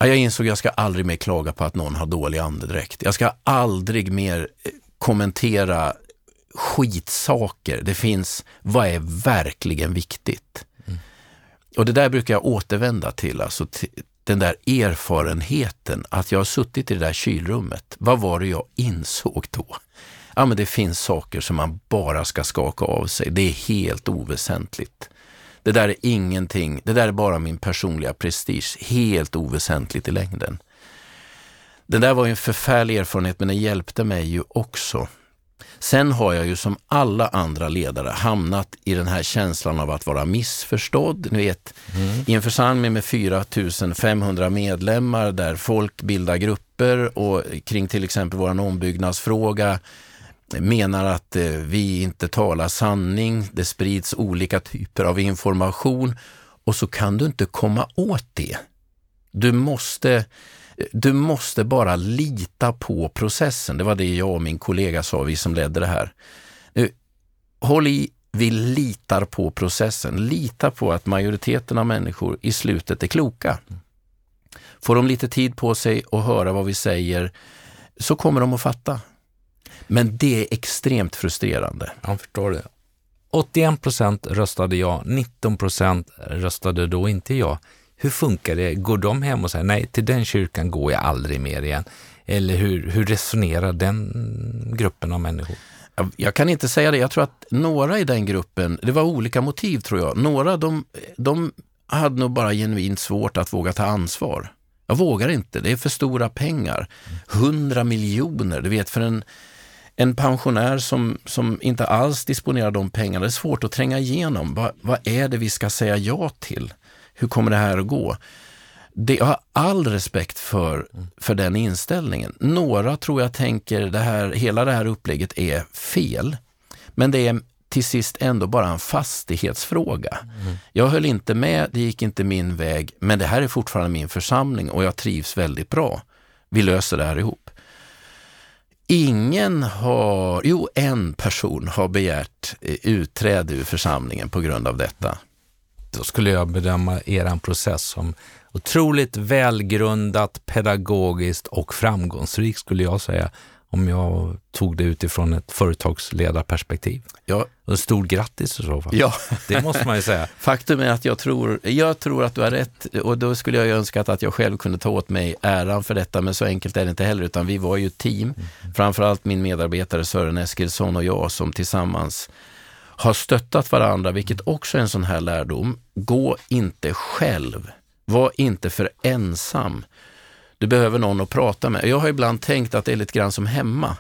Jag insåg att jag ska aldrig mer klaga på att någon har dålig andedräkt. Jag ska aldrig mer eh, kommentera skitsaker. Det finns, vad är verkligen viktigt? Mm. Och det där brukar jag återvända till, alltså den där erfarenheten att jag har suttit i det där kylrummet. Vad var det jag insåg då? Ja, men det finns saker som man bara ska skaka av sig. Det är helt oväsentligt. Det där är ingenting, det där är bara min personliga prestige, helt oväsentligt i längden. Det där var en förfärlig erfarenhet, men den hjälpte mig ju också. Sen har jag ju som alla andra ledare hamnat i den här känslan av att vara missförstådd. Ni vet, mm. i en församling med 4500 medlemmar där folk bildar grupper och kring till exempel vår ombyggnadsfråga menar att eh, vi inte talar sanning, det sprids olika typer av information och så kan du inte komma åt det. Du måste, du måste bara lita på processen. Det var det jag och min kollega sa, vi som ledde det här. Håll i, vi litar på processen. Lita på att majoriteten av människor i slutet är kloka. Får de lite tid på sig att höra vad vi säger så kommer de att fatta. Men det är extremt frustrerande.
Jag förstår det. 81 procent röstade ja, 19 procent röstade då inte ja. Hur funkar det? Går de hem och säger nej, till den kyrkan går jag aldrig mer igen? Eller hur, hur resonerar den gruppen av människor?
Jag kan inte säga det. Jag tror att några i den gruppen, det var olika motiv tror jag. Några de, de hade nog bara genuint svårt att våga ta ansvar. Jag vågar inte, det är för stora pengar. 100 miljoner, du vet för en, en pensionär som, som inte alls disponerar de pengarna, det är svårt att tränga igenom. Va, vad är det vi ska säga ja till? Hur kommer det här att gå? Det, jag har all respekt för, för den inställningen. Några tror jag tänker det här, hela det här upplägget är fel. Men det är till sist ändå bara en fastighetsfråga. Mm. Jag höll inte med, det gick inte min väg, men det här är fortfarande min församling och jag trivs väldigt bra. Vi löser det här ihop. Ingen har, jo en person har begärt eh, utträde ur församlingen på grund av detta.
Då skulle jag bedöma er process som otroligt välgrundat, pedagogiskt och framgångsrik skulle jag säga om jag tog det utifrån ett företagsledarperspektiv. Ja. Och stort grattis i så fall. Ja. Det måste man ju säga.
Faktum är att jag tror, jag tror att du har rätt och då skulle jag önskat att jag själv kunde ta åt mig äran för detta, men så enkelt är det inte heller, utan vi var ju ett team. Mm. Framförallt min medarbetare Sören Eskilsson och jag som tillsammans har stöttat varandra, vilket också är en sån här lärdom. Gå inte själv. Var inte för ensam. Du behöver någon att prata med. Jag har ibland tänkt att det är lite grann som hemma.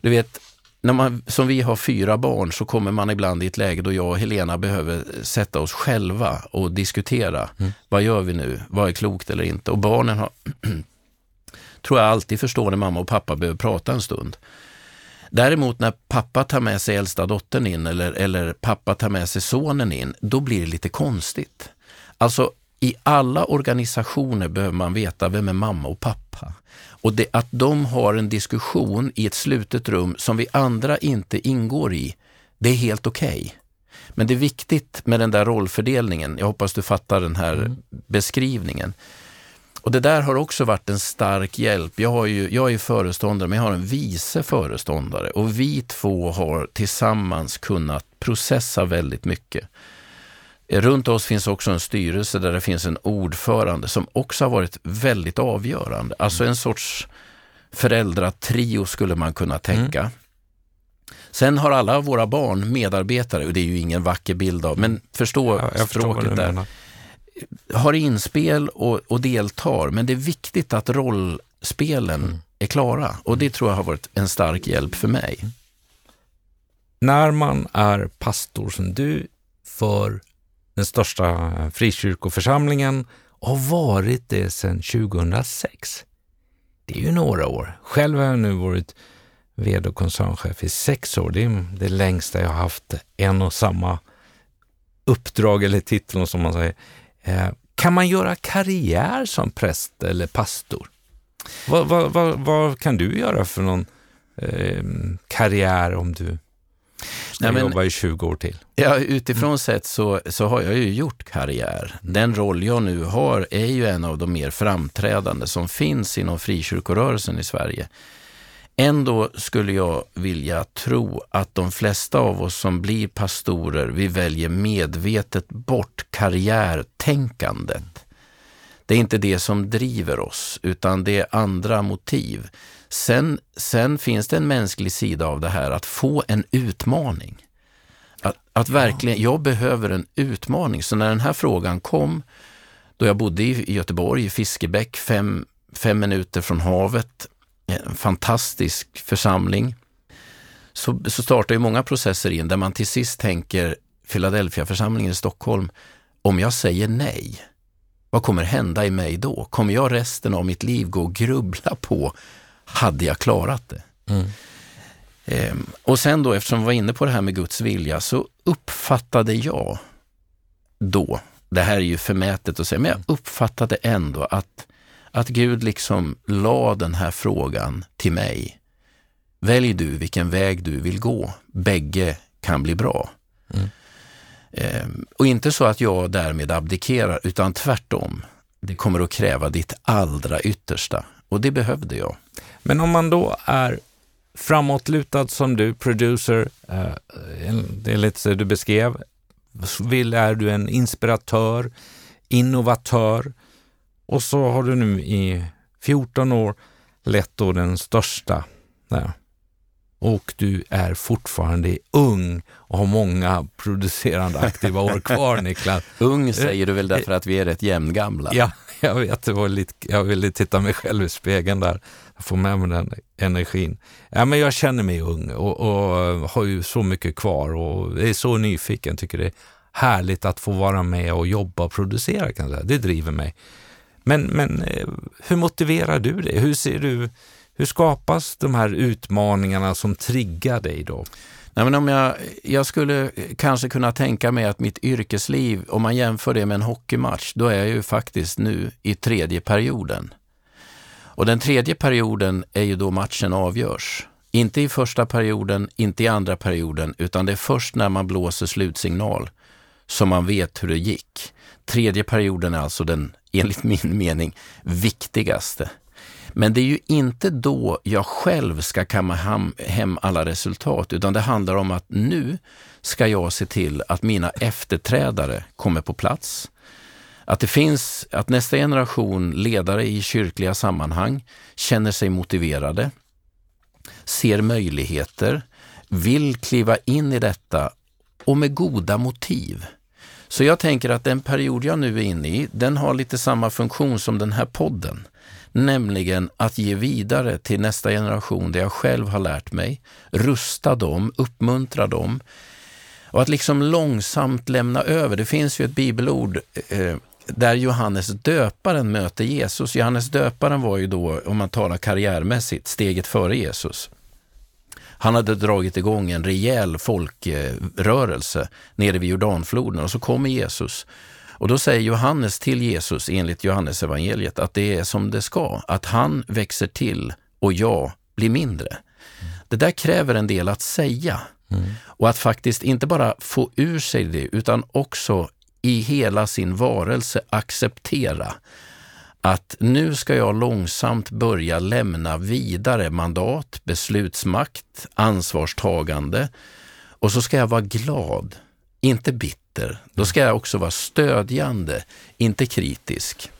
Du vet, när man, som vi har fyra barn så kommer man ibland i ett läge då jag och Helena behöver sätta oss själva och diskutera. Mm. Vad gör vi nu? Vad är klokt eller inte? Och barnen har, tror jag alltid förstår när mamma och pappa behöver prata en stund. Däremot när pappa tar med sig äldsta dottern in eller, eller pappa tar med sig sonen in, då blir det lite konstigt. Alltså i alla organisationer behöver man veta vem är mamma och pappa. Och det, att de har en diskussion i ett slutet rum som vi andra inte ingår i, det är helt okej. Okay. Men det är viktigt med den där rollfördelningen. Jag hoppas du fattar den här mm. beskrivningen. Och det där har också varit en stark hjälp. Jag, har ju, jag är föreståndare, men jag har en vice föreståndare och vi två har tillsammans kunnat processa väldigt mycket. Runt oss finns också en styrelse där det finns en ordförande som också har varit väldigt avgörande. Alltså en sorts föräldratrio skulle man kunna tänka. Mm. Sen har alla våra barn medarbetare, och det är ju ingen vacker bild av, men förstå ja, språket där. Har inspel och, och, deltar, men det är viktigt att rollspelen mm. är klara och det tror jag har varit en stark hjälp för mig.
När man är pastor som du för den största eh, frikyrkoförsamlingen och har varit det sedan 2006. Det är ju några år. Själv har jag nu varit vd och koncernchef i sex år. Det är det längsta jag har haft en och samma uppdrag eller titel som man säger. Eh, kan man göra karriär som präst eller pastor? Vad, vad, vad, vad kan du göra för någon eh, karriär om du ska Nej, men, jobba i 20 år till?
Ja, utifrån mm. sett så, så har jag ju gjort karriär. Den roll jag nu har är ju en av de mer framträdande som finns inom frikyrkorörelsen i Sverige. Ändå skulle jag vilja tro att de flesta av oss som blir pastorer, vi väljer medvetet bort karriärtänkandet. Det är inte det som driver oss, utan det är andra motiv. Sen, sen finns det en mänsklig sida av det här, att få en utmaning. Att, att verkligen, jag behöver en utmaning. Så när den här frågan kom, då jag bodde i Göteborg, i Fiskebäck, fem, fem minuter från havet, en fantastisk församling, så, så startar ju många processer in där man till sist tänker Philadelphia-församlingen i Stockholm, om jag säger nej, vad kommer hända i mig då? Kommer jag resten av mitt liv gå och grubbla på, hade jag klarat det? Mm. Ehm, och sen då, eftersom vi var inne på det här med Guds vilja, så uppfattade jag då, det här är ju förmätet att säga, men jag uppfattade ändå att att Gud liksom la den här frågan till mig. Välj du vilken väg du vill gå. Bägge kan bli bra. Mm. Ehm, och inte så att jag därmed abdikerar, utan tvärtom. Det kommer att kräva ditt allra yttersta och det behövde jag.
Men om man då är framåtlutad som du, producer, eh, det lite så du beskrev, vill, är du en inspiratör, innovatör, och så har du nu i 14 år lett då den största. Där. Och du är fortfarande ung och har många producerande aktiva år kvar, Niklas.
ung säger du väl därför att vi är rätt jämngamla?
Ja, jag vet. Det var lite, jag ville titta mig själv i spegeln där. Jag får med mig den energin. Ja, men jag känner mig ung och, och eh, har ju så mycket kvar och är så nyfiken. Tycker det är härligt att få vara med och jobba och producera. Kan jag säga. Det driver mig. Men, men eh, hur motiverar du det? Hur ser du, hur skapas de här utmaningarna som triggar dig då?
Nej, men om jag, jag skulle eh, kanske kunna tänka mig att mitt yrkesliv, om man jämför det med en hockeymatch, då är jag ju faktiskt nu i tredje perioden. Och den tredje perioden är ju då matchen avgörs. Inte i första perioden, inte i andra perioden, utan det är först när man blåser slutsignal som man vet hur det gick. Tredje perioden är alltså den enligt min mening, viktigaste. Men det är ju inte då jag själv ska kamma hem alla resultat, utan det handlar om att nu ska jag se till att mina efterträdare kommer på plats. Att det finns, att nästa generation ledare i kyrkliga sammanhang känner sig motiverade, ser möjligheter, vill kliva in i detta och med goda motiv. Så jag tänker att den period jag nu är inne i, den har lite samma funktion som den här podden. Nämligen att ge vidare till nästa generation det jag själv har lärt mig, rusta dem, uppmuntra dem och att liksom långsamt lämna över. Det finns ju ett bibelord eh, där Johannes döparen möter Jesus. Johannes döparen var ju då, om man talar karriärmässigt, steget före Jesus. Han hade dragit igång en rejäl folkrörelse nere vid Jordanfloden och så kommer Jesus. Och då säger Johannes till Jesus enligt Johannes evangeliet att det är som det ska, att han växer till och jag blir mindre. Det där kräver en del att säga. Mm. Och att faktiskt inte bara få ur sig det, utan också i hela sin varelse acceptera att nu ska jag långsamt börja lämna vidare mandat, beslutsmakt, ansvarstagande och så ska jag vara glad, inte bitter. Då ska jag också vara stödjande, inte kritisk.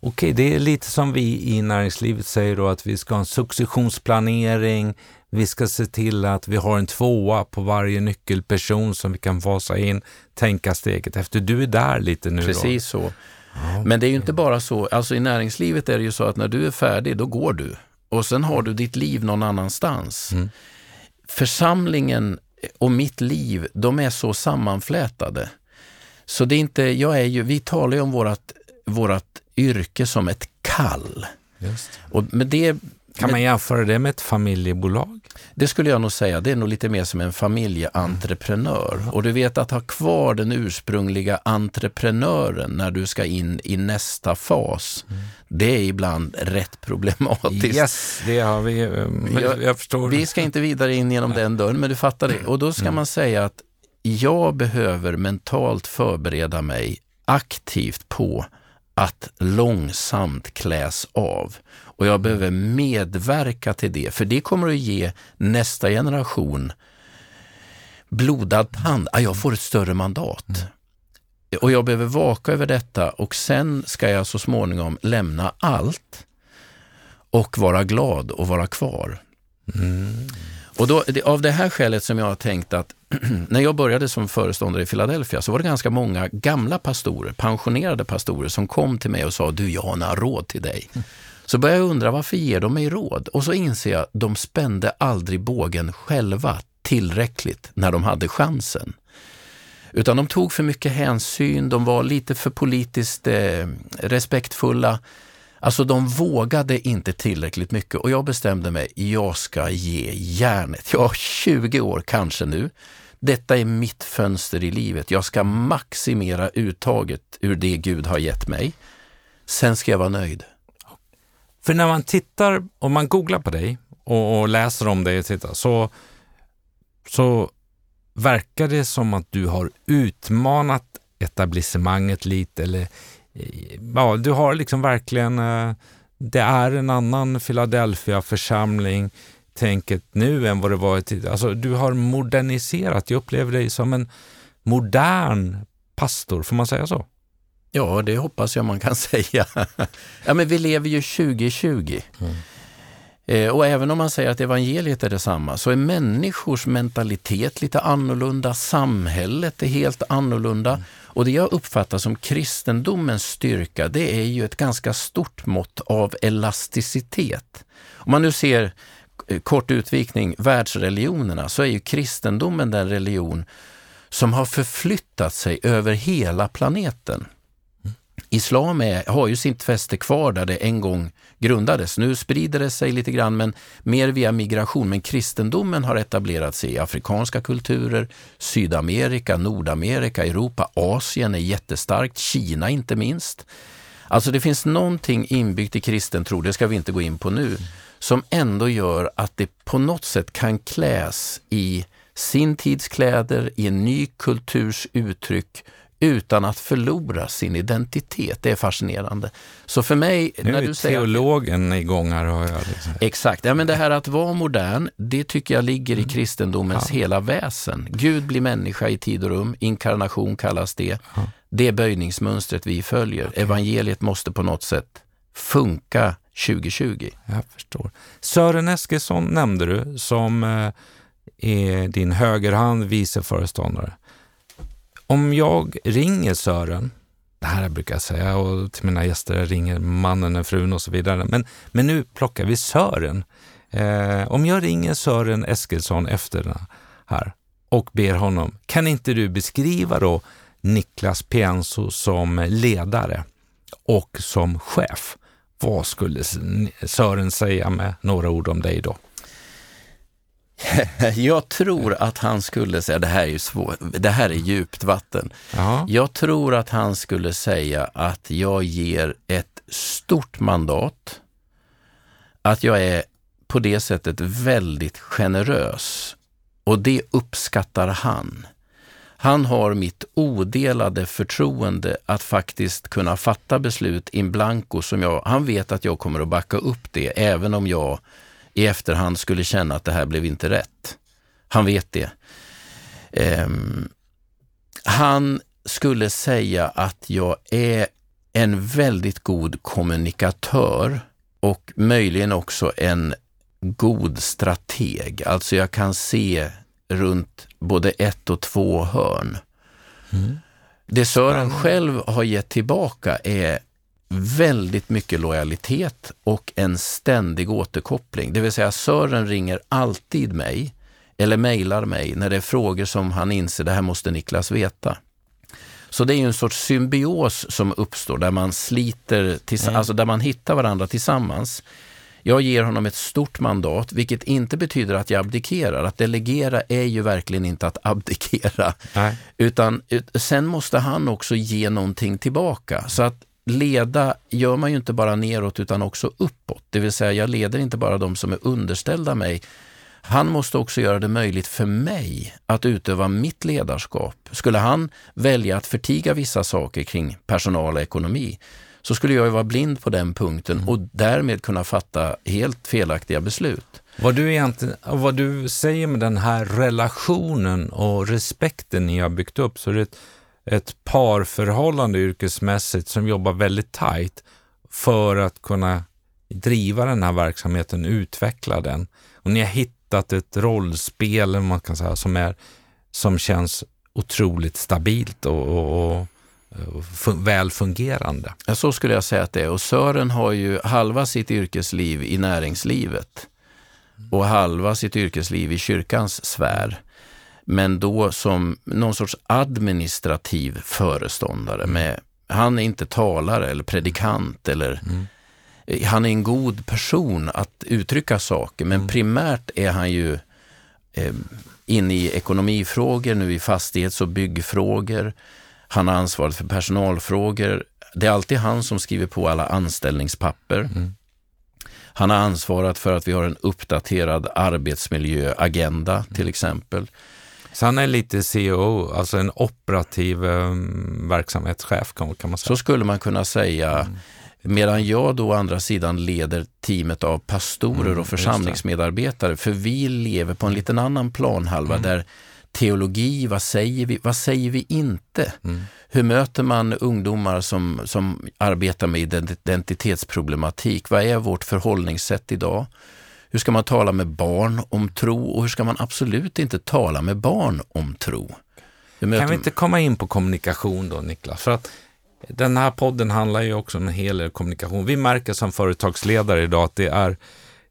Okej, det är lite som vi i näringslivet säger då att vi ska ha en successionsplanering, vi ska se till att vi har en tvåa på varje nyckelperson som vi kan fasa in, tänka steget efter. Du är där lite nu
Precis
då.
så. Men det är ju inte bara så, alltså i näringslivet är det ju så att när du är färdig, då går du. Och sen har du ditt liv någon annanstans. Mm. Församlingen och mitt liv, de är så sammanflätade. Så det är inte, jag är ju, vi talar ju om vårat, vårat yrke som ett kall. Och med det
kan man jämföra det med ett familjebolag?
Det skulle jag nog säga. Det är nog lite mer som en familjeentreprenör. Mm. Och du vet att ha kvar den ursprungliga entreprenören när du ska in i nästa fas, mm. det är ibland rätt problematiskt.
Yes, det har vi. Eh, jag, jag förstår.
Vi ska inte vidare in genom den dörren, men du fattar det. Och då ska mm. man säga att jag behöver mentalt förbereda mig aktivt på att långsamt kläs av. Och jag behöver medverka till det, för det kommer att ge nästa generation blodad tand. Ah, jag får ett större mandat. Mm. Och jag behöver vaka över detta och sen ska jag så småningom lämna allt och vara glad och vara kvar. Mm. Och då, av det här skälet som jag har tänkt att när jag började som föreståndare i Philadelphia så var det ganska många gamla pastorer, pensionerade pastorer som kom till mig och sa du, jag har några råd till dig. Mm. Så började jag undra varför ger de mig råd? Och så inser jag, de spände aldrig bågen själva tillräckligt när de hade chansen. Utan de tog för mycket hänsyn, de var lite för politiskt eh, respektfulla. Alltså de vågade inte tillräckligt mycket och jag bestämde mig, jag ska ge järnet. Jag har 20 år kanske nu. Detta är mitt fönster i livet. Jag ska maximera uttaget ur det Gud har gett mig. Sen ska jag vara nöjd.
För när man tittar, om man googlar på dig och, och läser om dig, tittar, så, så verkar det som att du har utmanat etablissemanget lite eller ja, du har liksom verkligen, eh, det är en annan Philadelphia-församling tänket nu än vad det var tidigare. Alltså du har moderniserat, jag upplever dig som en modern pastor, får man säga så?
Ja, det hoppas jag man kan säga. ja, men vi lever ju 2020. Mm. Eh, och även om man säger att evangeliet är detsamma, så är människors mentalitet lite annorlunda, samhället är helt annorlunda. Mm. Och det jag uppfattar som kristendomens styrka, det är ju ett ganska stort mått av elasticitet. Om man nu ser, eh, kort utvikning, världsreligionerna, så är ju kristendomen den religion som har förflyttat sig över hela planeten. Islam är, har ju sitt fäste kvar där det en gång grundades. Nu sprider det sig lite grann, men mer via migration. Men kristendomen har etablerat sig i afrikanska kulturer, Sydamerika, Nordamerika, Europa, Asien är jättestarkt, Kina inte minst. Alltså det finns någonting inbyggt i kristen tro, det ska vi inte gå in på nu, som ändå gör att det på något sätt kan kläs i sin tids kläder, i en ny kulturs uttryck utan att förlora sin identitet. Det är fascinerande. Så för mig...
Nu när är du säger teologen att, igång här har jag.
Liksom. Exakt. Ja, men det här att vara modern, det tycker jag ligger i mm. kristendomens ja. hela väsen. Gud blir människa i tid och rum, inkarnation kallas det. Ja. Det är böjningsmönstret vi följer. Okay. Evangeliet måste på något sätt funka 2020.
Jag förstår. Sören Eskilsson nämnde du som eh, är din högerhand, vice föreståndare. Om jag ringer Sören, det här brukar jag säga och till mina gäster, jag ringer mannen frun och så vidare, men, men nu plockar vi Sören. Eh, om jag ringer Sören Eskilsson efter den här och ber honom, kan inte du beskriva då Niklas Pienso som ledare och som chef? Vad skulle Sören säga med några ord om dig då?
Jag tror att han skulle säga, det här är ju svårt, det här är djupt vatten. Aha. Jag tror att han skulle säga att jag ger ett stort mandat, att jag är på det sättet väldigt generös och det uppskattar han. Han har mitt odelade förtroende att faktiskt kunna fatta beslut in blanco som jag, han vet att jag kommer att backa upp det även om jag i efterhand skulle känna att det här blev inte rätt. Han vet det. Um, han skulle säga att jag är en väldigt god kommunikatör och möjligen också en god strateg. Alltså jag kan se runt både ett och två hörn. Mm. Det Sören själv har gett tillbaka är väldigt mycket lojalitet och en ständig återkoppling. Det vill säga Sören ringer alltid mig eller mejlar mig när det är frågor som han inser, det här måste Niklas veta. Så det är en sorts symbios som uppstår där man sliter, mm. alltså där man hittar varandra tillsammans. Jag ger honom ett stort mandat, vilket inte betyder att jag abdikerar. Att delegera är ju verkligen inte att abdikera. Nej. Utan sen måste han också ge någonting tillbaka. Så att leda gör man ju inte bara neråt utan också uppåt. Det vill säga, jag leder inte bara de som är underställda mig. Han måste också göra det möjligt för mig att utöva mitt ledarskap. Skulle han välja att förtiga vissa saker kring personal och ekonomi, så skulle jag ju vara blind på den punkten och därmed kunna fatta helt felaktiga beslut.
Vad du, egentligen, vad du säger med den här relationen och respekten ni har byggt upp, så är det ett, parförhållande yrkesmässigt som jobbar väldigt tajt för att kunna driva den här verksamheten, utveckla den. Och ni har hittat ett rollspel, man kan säga, som, är, som känns otroligt stabilt och, och, och väl fungerande.
Ja, så skulle jag säga att det är. Och Sören har ju halva sitt yrkesliv i näringslivet och halva sitt yrkesliv i kyrkans sfär. Men då som någon sorts administrativ föreståndare. Mm. Med, han är inte talare eller predikant eller mm. Han är en god person att uttrycka saker, men mm. primärt är han ju eh, inne i ekonomifrågor, nu i fastighets och byggfrågor. Han har ansvaret för personalfrågor. Det är alltid han som skriver på alla anställningspapper. Mm. Han har ansvarat för att vi har en uppdaterad arbetsmiljöagenda till exempel.
Så han är lite CEO, alltså en operativ um, verksamhetschef kan, kan, man säga?
Så skulle man kunna säga. Mm. Medan jag då å andra sidan leder teamet av pastorer mm, och församlingsmedarbetare. För vi lever på en liten annan planhalva mm. där teologi, vad säger vi, vad säger vi inte? Mm. Hur möter man ungdomar som, som arbetar med identitetsproblematik? Vad är vårt förhållningssätt idag? Hur ska man tala med barn om tro och hur ska man absolut inte tala med barn om tro?
Kan vi inte komma in på kommunikation då, Niklas? För att den här podden handlar ju också om en hel del kommunikation. Vi märker som företagsledare idag att det är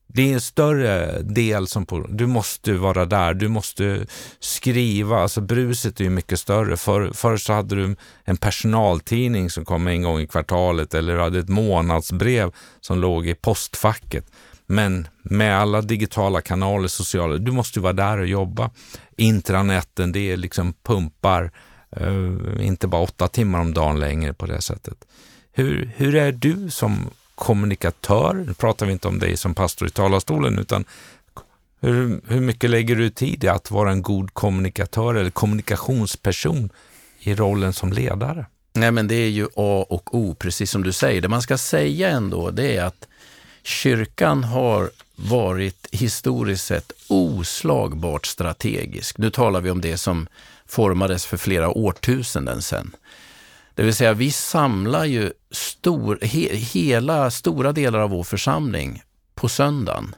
det är en större del som på, du måste vara där, du måste skriva, alltså bruset är ju mycket större. För, förr så hade du en personaltidning som kom en gång i kvartalet eller du hade ett månadsbrev som låg i postfacket. Men med alla digitala kanaler, sociala, du måste vara där och jobba. Intranätten det är liksom pumpar, eh, inte bara åtta timmar om dagen längre på det sättet. Hur, hur är du som kommunikatör? Nu pratar vi inte om dig som pastor i talarstolen, utan hur, hur mycket lägger du tid i att vara en god kommunikatör eller kommunikationsperson i rollen som ledare?
Nej, men det är ju A och O, precis som du säger. Det man ska säga ändå, det är att kyrkan har varit historiskt sett oslagbart strategisk. Nu talar vi om det som formades för flera årtusenden sedan. Det vill säga, vi samlar ju stor, he, hela stora delar av vår församling på söndagen.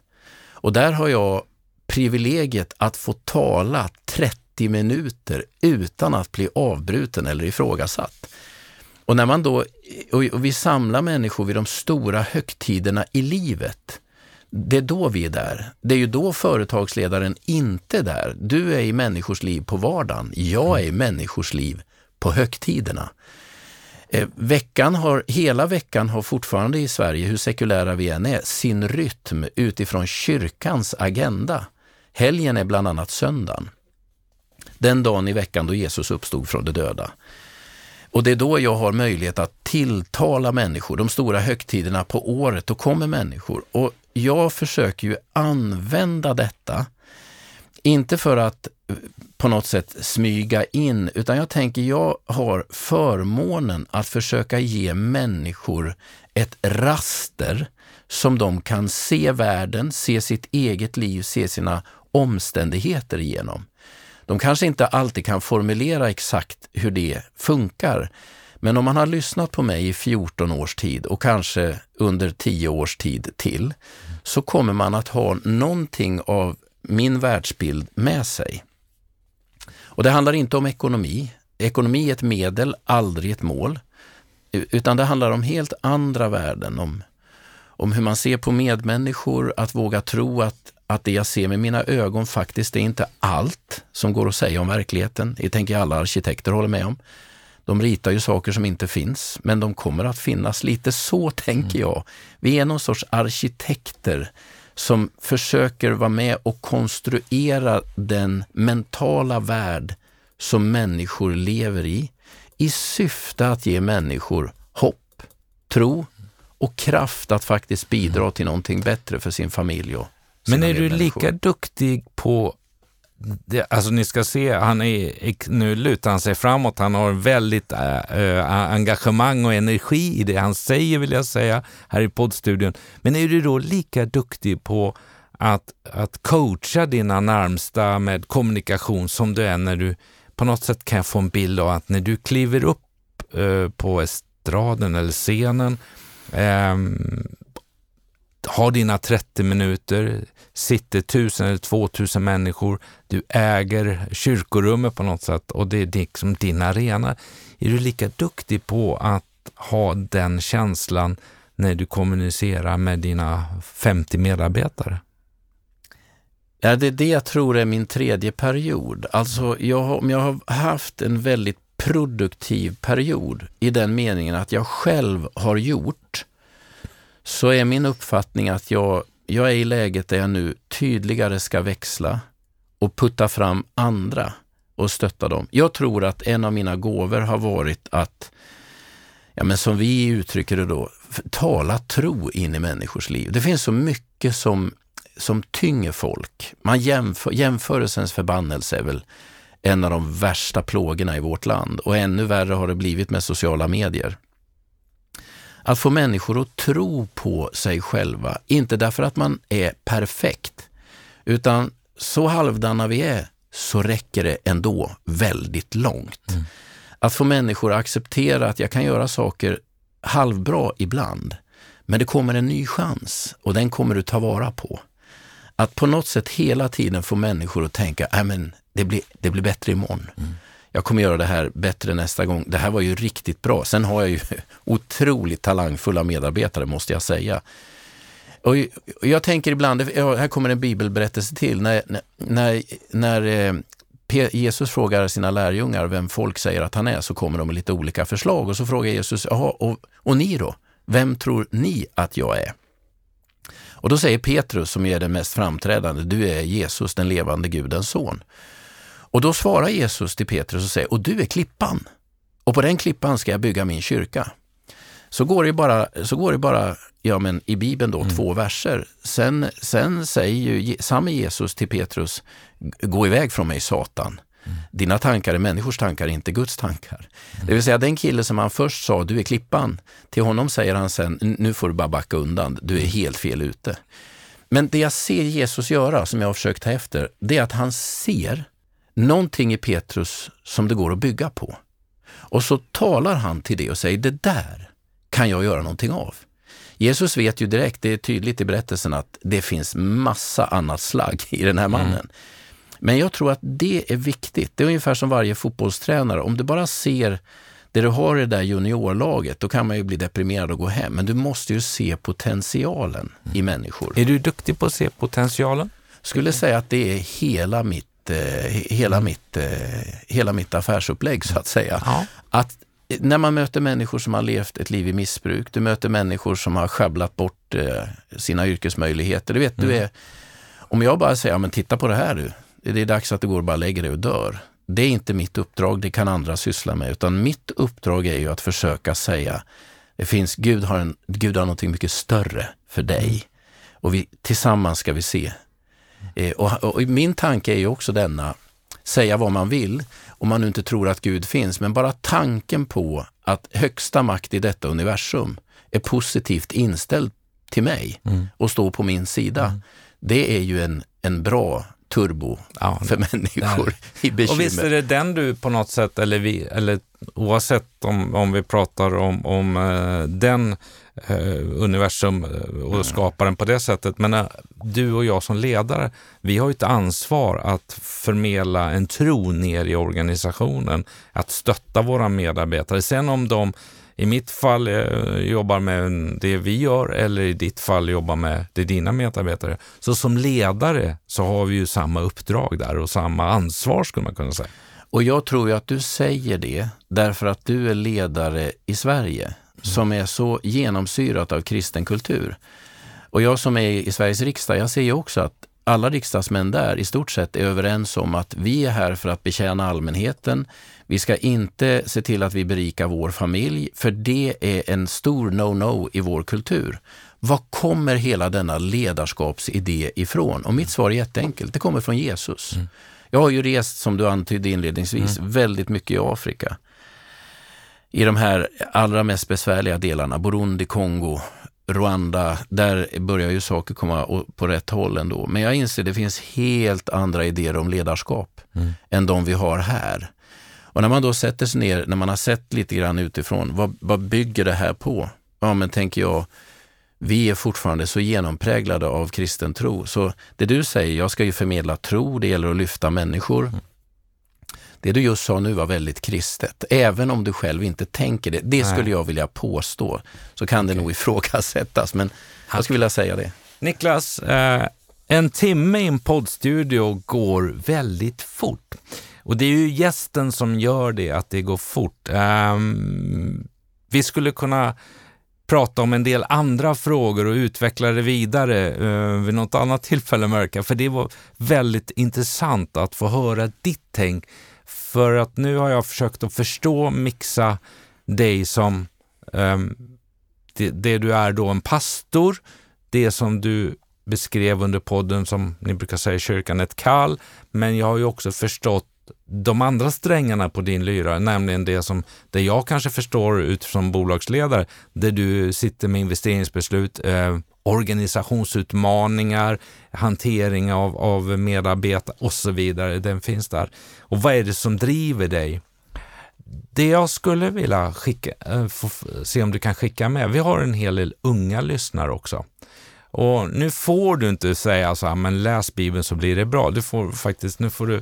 Och där har jag privilegiet att få tala 30 minuter utan att bli avbruten eller ifrågasatt. Och när man då, och vi samlar människor vid de stora högtiderna i livet, det är då vi är där. Det är ju då företagsledaren inte är där. Du är i människors liv på vardagen. Jag är i människors liv på högtiderna. Eh, veckan har, hela veckan har fortfarande i Sverige, hur sekulära vi än är, sin rytm utifrån kyrkans agenda. Helgen är bland annat söndagen. Den dagen i veckan då Jesus uppstod från de döda. Och det är då jag har möjlighet att tilltala människor. De stora högtiderna på året, då kommer människor. Och jag försöker ju använda detta Inte för att på något sätt smyga in, utan jag tänker jag har förmånen att försöka ge människor ett raster som de kan se världen, se sitt eget liv, se sina omständigheter igenom. De kanske inte alltid kan formulera exakt hur det funkar, men om man har lyssnat på mig i 14 års tid och kanske under 10 års tid till, så kommer man att ha någonting av min världsbild med sig. Och det handlar inte om ekonomi. Ekonomi är ett medel, aldrig ett mål. Utan det handlar om helt andra värden, om, om hur man ser på medmänniskor, att våga tro att, att det jag ser med mina ögon faktiskt är inte allt som går att säga om verkligheten. Det tänker alla arkitekter håller med om. De ritar ju saker som inte finns, men de kommer att finnas. Lite så tänker jag. Vi är någon sorts arkitekter som försöker vara med och konstruera den mentala värld som människor lever i, i syfte att ge människor hopp, tro och kraft att faktiskt bidra till någonting bättre för sin familj och
Men är du lika duktig på det, alltså ni ska se, han är, nu lutar han sig framåt, han har väldigt äh, engagemang och energi i det han säger vill jag säga här i poddstudion. Men är du då lika duktig på att, att coacha dina närmsta med kommunikation som du är när du, på något sätt kan jag få en bild av att när du kliver upp äh, på estraden eller scenen, äh, har dina 30 minuter, sitter tusen eller två tusen människor, du äger kyrkorummet på något sätt och det är liksom din arena. Är du lika duktig på att ha den känslan när du kommunicerar med dina 50 medarbetare?
Ja, det är det jag tror är min tredje period. Alltså, jag, om jag har haft en väldigt produktiv period i den meningen att jag själv har gjort, så är min uppfattning att jag jag är i läget där jag nu tydligare ska växla och putta fram andra och stötta dem. Jag tror att en av mina gåvor har varit att, ja men som vi uttrycker det då, tala tro in i människors liv. Det finns så mycket som, som tynger folk. Man jämför, jämförelsens förbannelse är väl en av de värsta plågorna i vårt land och ännu värre har det blivit med sociala medier. Att få människor att tro på sig själva, inte därför att man är perfekt, utan så halvdana vi är så räcker det ändå väldigt långt. Mm. Att få människor att acceptera att jag kan göra saker halvbra ibland, men det kommer en ny chans och den kommer du ta vara på. Att på något sätt hela tiden få människor att tänka, att det blir, det blir bättre imorgon. Mm jag kommer göra det här bättre nästa gång. Det här var ju riktigt bra. Sen har jag ju otroligt talangfulla medarbetare måste jag säga. Och jag tänker ibland, här kommer en bibelberättelse till, när, när, när eh, Jesus frågar sina lärjungar vem folk säger att han är, så kommer de med lite olika förslag. Och så frågar Jesus, jaha, och, och ni då? Vem tror ni att jag är? Och då säger Petrus, som är den mest framträdande, du är Jesus, den levande Gudens son. Och då svarar Jesus till Petrus och säger, och du är klippan. Och på den klippan ska jag bygga min kyrka. Så går det bara, så går det bara ja, men i Bibeln då, mm. två verser. Sen, sen säger ju samme Jesus till Petrus, gå iväg från mig Satan. Mm. Dina tankar är människors tankar, inte Guds tankar. Mm. Det vill säga den kille som han först sa, du är klippan, till honom säger han sen, nu får du bara backa undan, du är helt fel ute. Men det jag ser Jesus göra, som jag har försökt ta efter, det är att han ser någonting i Petrus som det går att bygga på. Och så talar han till det och säger, det där kan jag göra någonting av. Jesus vet ju direkt, det är tydligt i berättelsen, att det finns massa annat slagg i den här mannen. Mm. Men jag tror att det är viktigt. Det är ungefär som varje fotbollstränare. Om du bara ser det du har i det där juniorlaget, då kan man ju bli deprimerad och gå hem. Men du måste ju se potentialen mm. i människor.
Är du duktig på att se potentialen?
skulle säga att det är hela mitt eh, hela, mitt, eh, hela mitt affärsupplägg så att säga. Ja. Att när man möter människor som har levt ett liv i missbruk, du möter människor som har sjabblat bort eh, sina yrkesmöjligheter. Du vet, mm. du är, om jag bara säger, men titta på det här du, det är dags att du går och bara lägger dig och dör. Det är inte mitt uppdrag, det kan andra syssla med, utan mitt uppdrag är ju att försöka säga, det finns, Gud har, en, Gud har någonting mycket större för dig. Och vi, tillsammans ska vi se och, och min tanke är ju också denna, säga vad man vill, om man nu inte tror att Gud finns, men bara tanken på att högsta makt i detta universum är positivt inställd till mig mm. och står på min sida. Mm. Det är ju en, en bra turbo ja, för människor i bekymmer.
Och visst är det den du på något sätt, eller, vi, eller oavsett om, om vi pratar om, om uh, den Eh, universum eh, och mm. skaparen på det sättet, men eh, du och jag som ledare, vi har ju ett ansvar att förmedla en tro ner i organisationen, att stötta våra medarbetare. Sen om de i mitt fall eh, jobbar med det vi gör eller i ditt fall jobbar med det dina medarbetare. Så som ledare så har vi ju samma uppdrag där och samma ansvar skulle man kunna säga.
Och jag tror ju att du säger det därför att du är ledare i Sverige som är så genomsyrat av kristen kultur. Och jag som är i Sveriges riksdag, jag ser ju också att alla riksdagsmän där i stort sett är överens om att vi är här för att betjäna allmänheten. Vi ska inte se till att vi berikar vår familj, för det är en stor no-no i vår kultur. Var kommer hela denna ledarskapsidé ifrån? Och mitt svar är jätteenkelt, det kommer från Jesus. Mm. Jag har ju rest, som du antydde inledningsvis, mm. väldigt mycket i Afrika. I de här allra mest besvärliga delarna, Burundi, Kongo, Rwanda, där börjar ju saker komma på rätt håll ändå. Men jag inser att det finns helt andra idéer om ledarskap mm. än de vi har här. Och när man då sätter sig ner, när man har sett lite grann utifrån, vad, vad bygger det här på? Ja, men tänker jag, vi är fortfarande så genompräglade av kristen tro. Så det du säger, jag ska ju förmedla tro, det gäller att lyfta människor. Mm. Det du just sa nu var väldigt kristet, även om du själv inte tänker det. Det skulle jag vilja påstå. Så kan okay. det nog ifrågasättas, men jag skulle vilja säga det.
Niklas, eh, en timme i en poddstudio går väldigt fort. Och det är ju gästen som gör det, att det går fort. Um, vi skulle kunna prata om en del andra frågor och utveckla det vidare uh, vid något annat tillfälle, märka. För det var väldigt intressant att få höra ditt tänk. För att nu har jag försökt att förstå, mixa dig som um, det, det, du är då, en pastor, det som du beskrev under podden som ni brukar säga i kyrkan ett kall, men jag har ju också förstått de andra strängarna på din lyra, nämligen det som det jag kanske förstår utifrån bolagsledare, där du sitter med investeringsbeslut, eh, organisationsutmaningar, hantering av, av medarbetare och så vidare. Den finns där. Och vad är det som driver dig? Det jag skulle vilja skicka, eh, se om du kan skicka med, vi har en hel del unga lyssnare också. Och nu får du inte säga så här, men läs Bibeln så blir det bra. Du får faktiskt, nu får du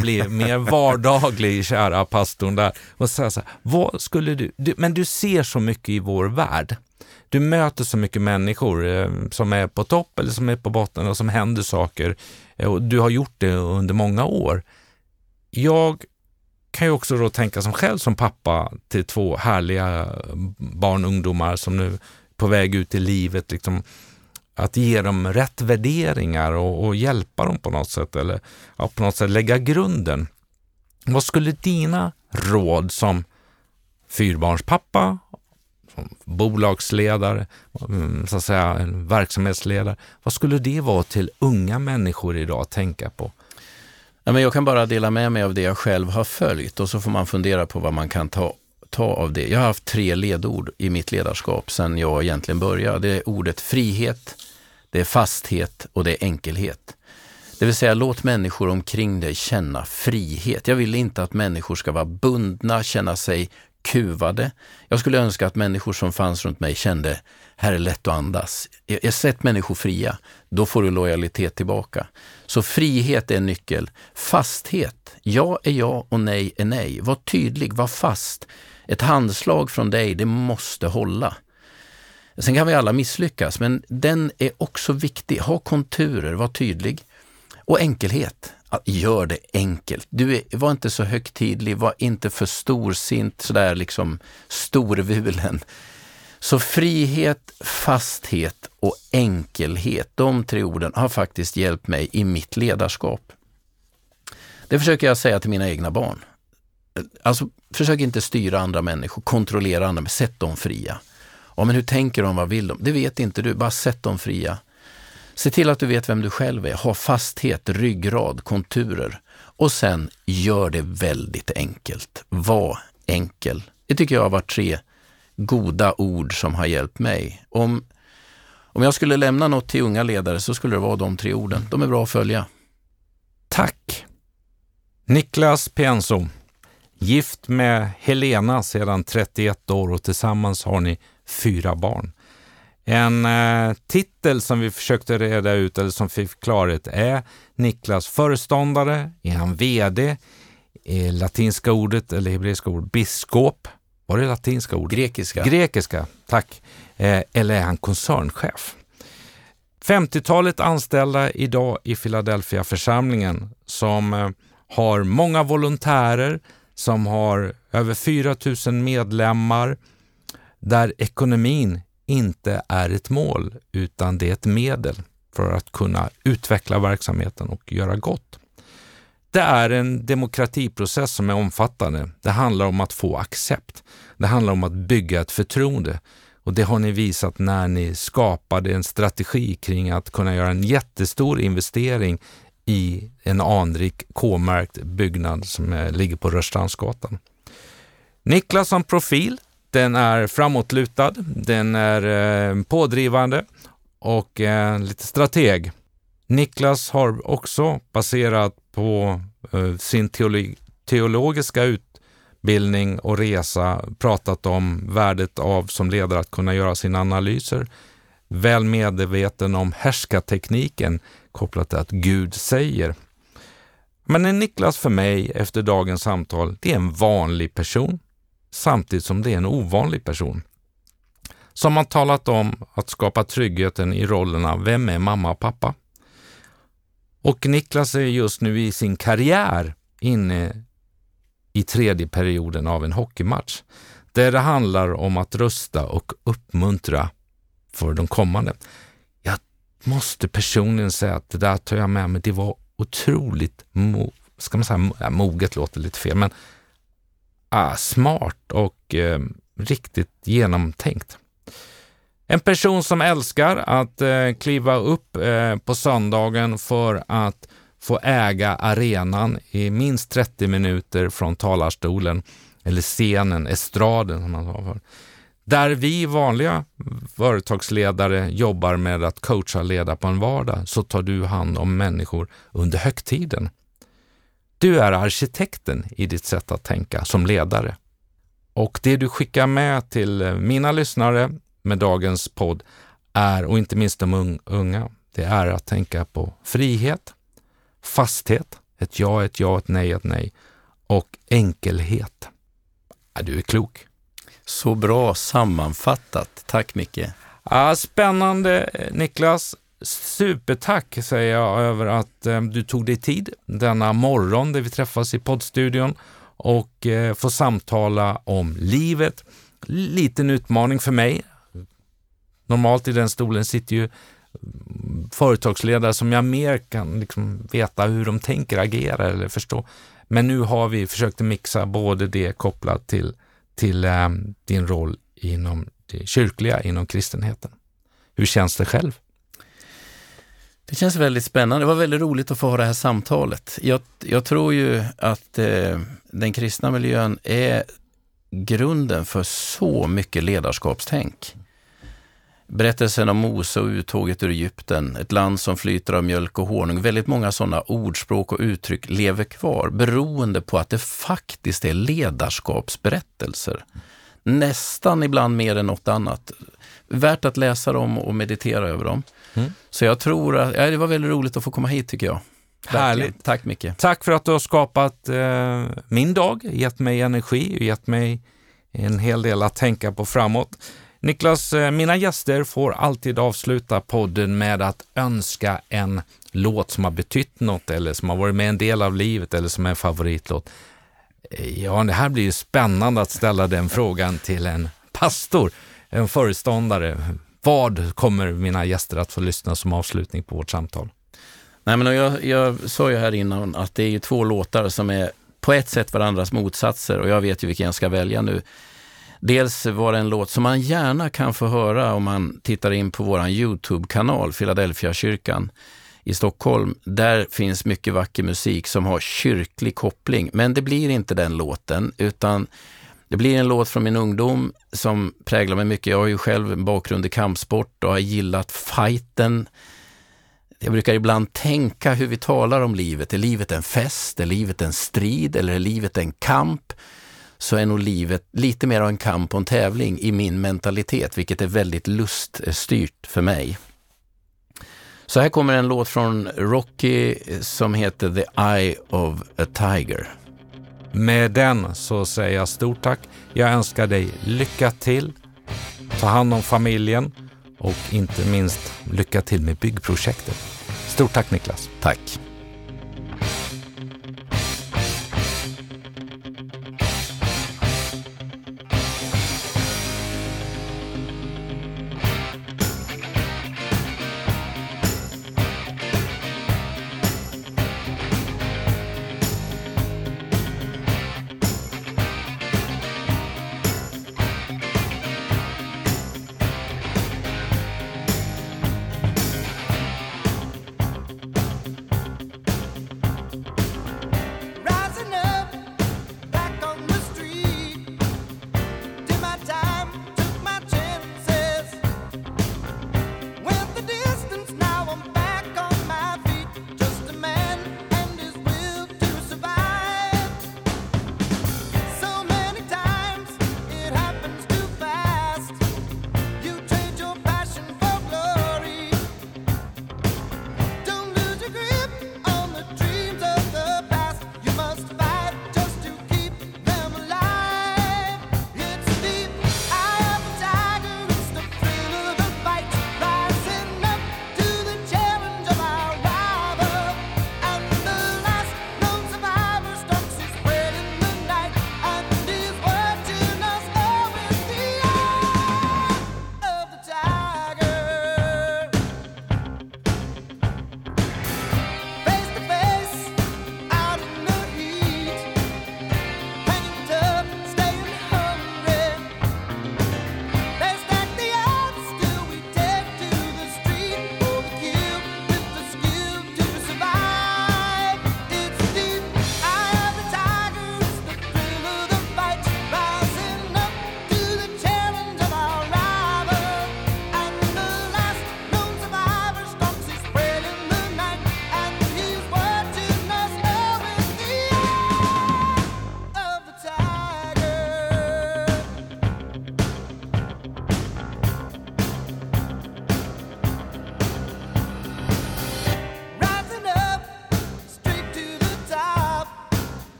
bli mer vardaglig, kära pastorn där. Och säga så här, vad skulle du, du, men du ser så mycket i vår värld. Du möter så mycket människor eh, som är på topp eller som är på botten och som händer saker. Eh, och du har gjort det under många år. Jag kan ju också då tänka som själv som pappa till två härliga barn och ungdomar som nu är på väg ut i livet. Liksom, att ge dem rätt värderingar och, och hjälpa dem på något sätt eller ja, på något sätt lägga grunden. Vad skulle dina råd som fyrbarnspappa, bolagsledare, mm, så att säga en verksamhetsledare, vad skulle det vara till unga människor idag att tänka på?
Ja, men jag kan bara dela med mig av det jag själv har följt och så får man fundera på vad man kan ta ta av det. Jag har haft tre ledord i mitt ledarskap sedan jag egentligen började. Det är ordet frihet, det är fasthet och det är enkelhet. Det vill säga låt människor omkring dig känna frihet. Jag vill inte att människor ska vara bundna, känna sig kuvade. Jag skulle önska att människor som fanns runt mig kände, här är lätt att andas. Jag sett människor fria, då får du lojalitet tillbaka. Så frihet är en nyckel. Fasthet, ja är ja och nej är nej. Var tydlig, var fast. Ett handslag från dig, det måste hålla. Sen kan vi alla misslyckas, men den är också viktig. Ha konturer, var tydlig. Och enkelhet. Gör det enkelt. Du är, var inte så högtidlig, var inte för storsint, sådär liksom storvulen. Så frihet, fasthet och enkelhet, de tre orden har faktiskt hjälpt mig i mitt ledarskap. Det försöker jag säga till mina egna barn. Alltså, försök inte styra andra människor, kontrollera andra, sätt dem fria. Ja, men hur tänker de, vad vill de? Det vet inte du, bara sätt dem fria. Se till att du vet vem du själv är. Ha fasthet, ryggrad, konturer. Och sen gör det väldigt enkelt. Var enkel. Det tycker jag har varit tre goda ord som har hjälpt mig. Om, om jag skulle lämna något till unga ledare så skulle det vara de tre orden. De är bra att följa.
Tack! Niklas Pienso, gift med Helena sedan 31 år och tillsammans har ni fyra barn. En eh, titel som vi försökte reda ut, eller som fick klarhet, är Niklas föreståndare? Är han VD? Är latinska ordet, eller hebreiska ordet, biskop? Var det latinska ordet?
Grekiska.
Grekiska, tack. Eh, eller är han koncernchef? 50-talet anställda idag i Philadelphia-församlingen som eh, har många volontärer, som har över 4 000 medlemmar, där ekonomin inte är ett mål utan det är ett medel för att kunna utveckla verksamheten och göra gott. Det är en demokratiprocess som är omfattande. Det handlar om att få accept. Det handlar om att bygga ett förtroende. Och det har ni visat när ni skapade en strategi kring att kunna göra en jättestor investering i en anrik K-märkt byggnad som eh, ligger på Rörstrandsgatan. Niklas som profil, den är framåtlutad, den är eh, pådrivande och eh, lite strateg. Niklas har också baserat på eh, sin teologi, teologiska utbildning och resa pratat om värdet av som ledare att kunna göra sina analyser. Väl medveten om härskartekniken kopplat till att Gud säger. Men en Niklas för mig efter dagens samtal, det är en vanlig person samtidigt som det är en ovanlig person. Som har talat om att skapa tryggheten i rollerna Vem är mamma och pappa? Och Niklas är just nu i sin karriär inne i tredje perioden av en hockeymatch där det handlar om att rösta och uppmuntra för de kommande. Jag måste personligen säga att det där tar jag med mig. Det var otroligt, mo ska man säga, moget låter lite fel, men ah, smart och eh, riktigt genomtänkt. En person som älskar att eh, kliva upp eh, på söndagen för att få äga arenan i minst 30 minuter från talarstolen eller scenen, estraden som man sa för. Där vi vanliga företagsledare jobbar med att coacha och leda på en vardag så tar du hand om människor under högtiden. Du är arkitekten i ditt sätt att tänka som ledare. Och det du skickar med till mina lyssnare med dagens podd är, och inte minst de unga, det är att tänka på frihet, fasthet, ett ja, ett ja, ett nej, ett nej och enkelhet. du är klok.
Så bra sammanfattat. Tack Micke.
Ja, spännande Niklas. Supertack säger jag över att eh, du tog dig tid denna morgon där vi träffas i poddstudion och eh, får samtala om livet. Liten utmaning för mig. Normalt i den stolen sitter ju mm, företagsledare som jag mer kan liksom veta hur de tänker, agera eller förstå. Men nu har vi försökt mixa både det kopplat till, till eh, din roll inom det kyrkliga, inom kristenheten. Hur känns det själv?
Det känns väldigt spännande. Det var väldigt roligt att få ha det här samtalet. Jag, jag tror ju att eh, den kristna miljön är grunden för så mycket ledarskapstänk. Berättelsen om Mose och uttåget ur Egypten, ett land som flyter av mjölk och honung. Väldigt många sådana ordspråk och uttryck lever kvar beroende på att det faktiskt är ledarskapsberättelser. Nästan ibland mer än något annat. Värt att läsa dem och meditera över dem. Mm. Så jag tror att, ja, det var väldigt roligt att få komma hit tycker jag.
Härligt.
Tack Micke.
Tack för att du har skapat eh, min dag, gett mig energi och gett mig en hel del att tänka på framåt. Niklas, eh, mina gäster får alltid avsluta podden med att önska en låt som har betytt något eller som har varit med en del av livet eller som är en favoritlåt. Eh, ja, det här blir ju spännande att ställa den frågan till en pastor, en föreståndare. Vad kommer mina gäster att få lyssna som avslutning på vårt samtal?
Nej, men jag, jag sa ju här innan att det är ju två låtar som är på ett sätt varandras motsatser och jag vet ju vilken jag ska välja nu. Dels var det en låt som man gärna kan få höra om man tittar in på vår Youtube-kanal, Philadelphia kyrkan i Stockholm. Där finns mycket vacker musik som har kyrklig koppling. Men det blir inte den låten, utan det blir en låt från min ungdom som präglar mig mycket. Jag har ju själv en bakgrund i kampsport och har gillat fighten. Jag brukar ibland tänka hur vi talar om livet. Är livet en fest? Är livet en strid? Eller är livet en kamp? Så är nog livet lite mer av en kamp och en tävling i min mentalitet, vilket är väldigt luststyrt för mig. Så här kommer en låt från Rocky eh, som heter The Eye of a Tiger.
Med den så säger jag stort tack. Jag önskar dig lycka till. Ta hand om familjen och inte minst lycka till med byggprojektet. Stort tack Niklas.
Tack.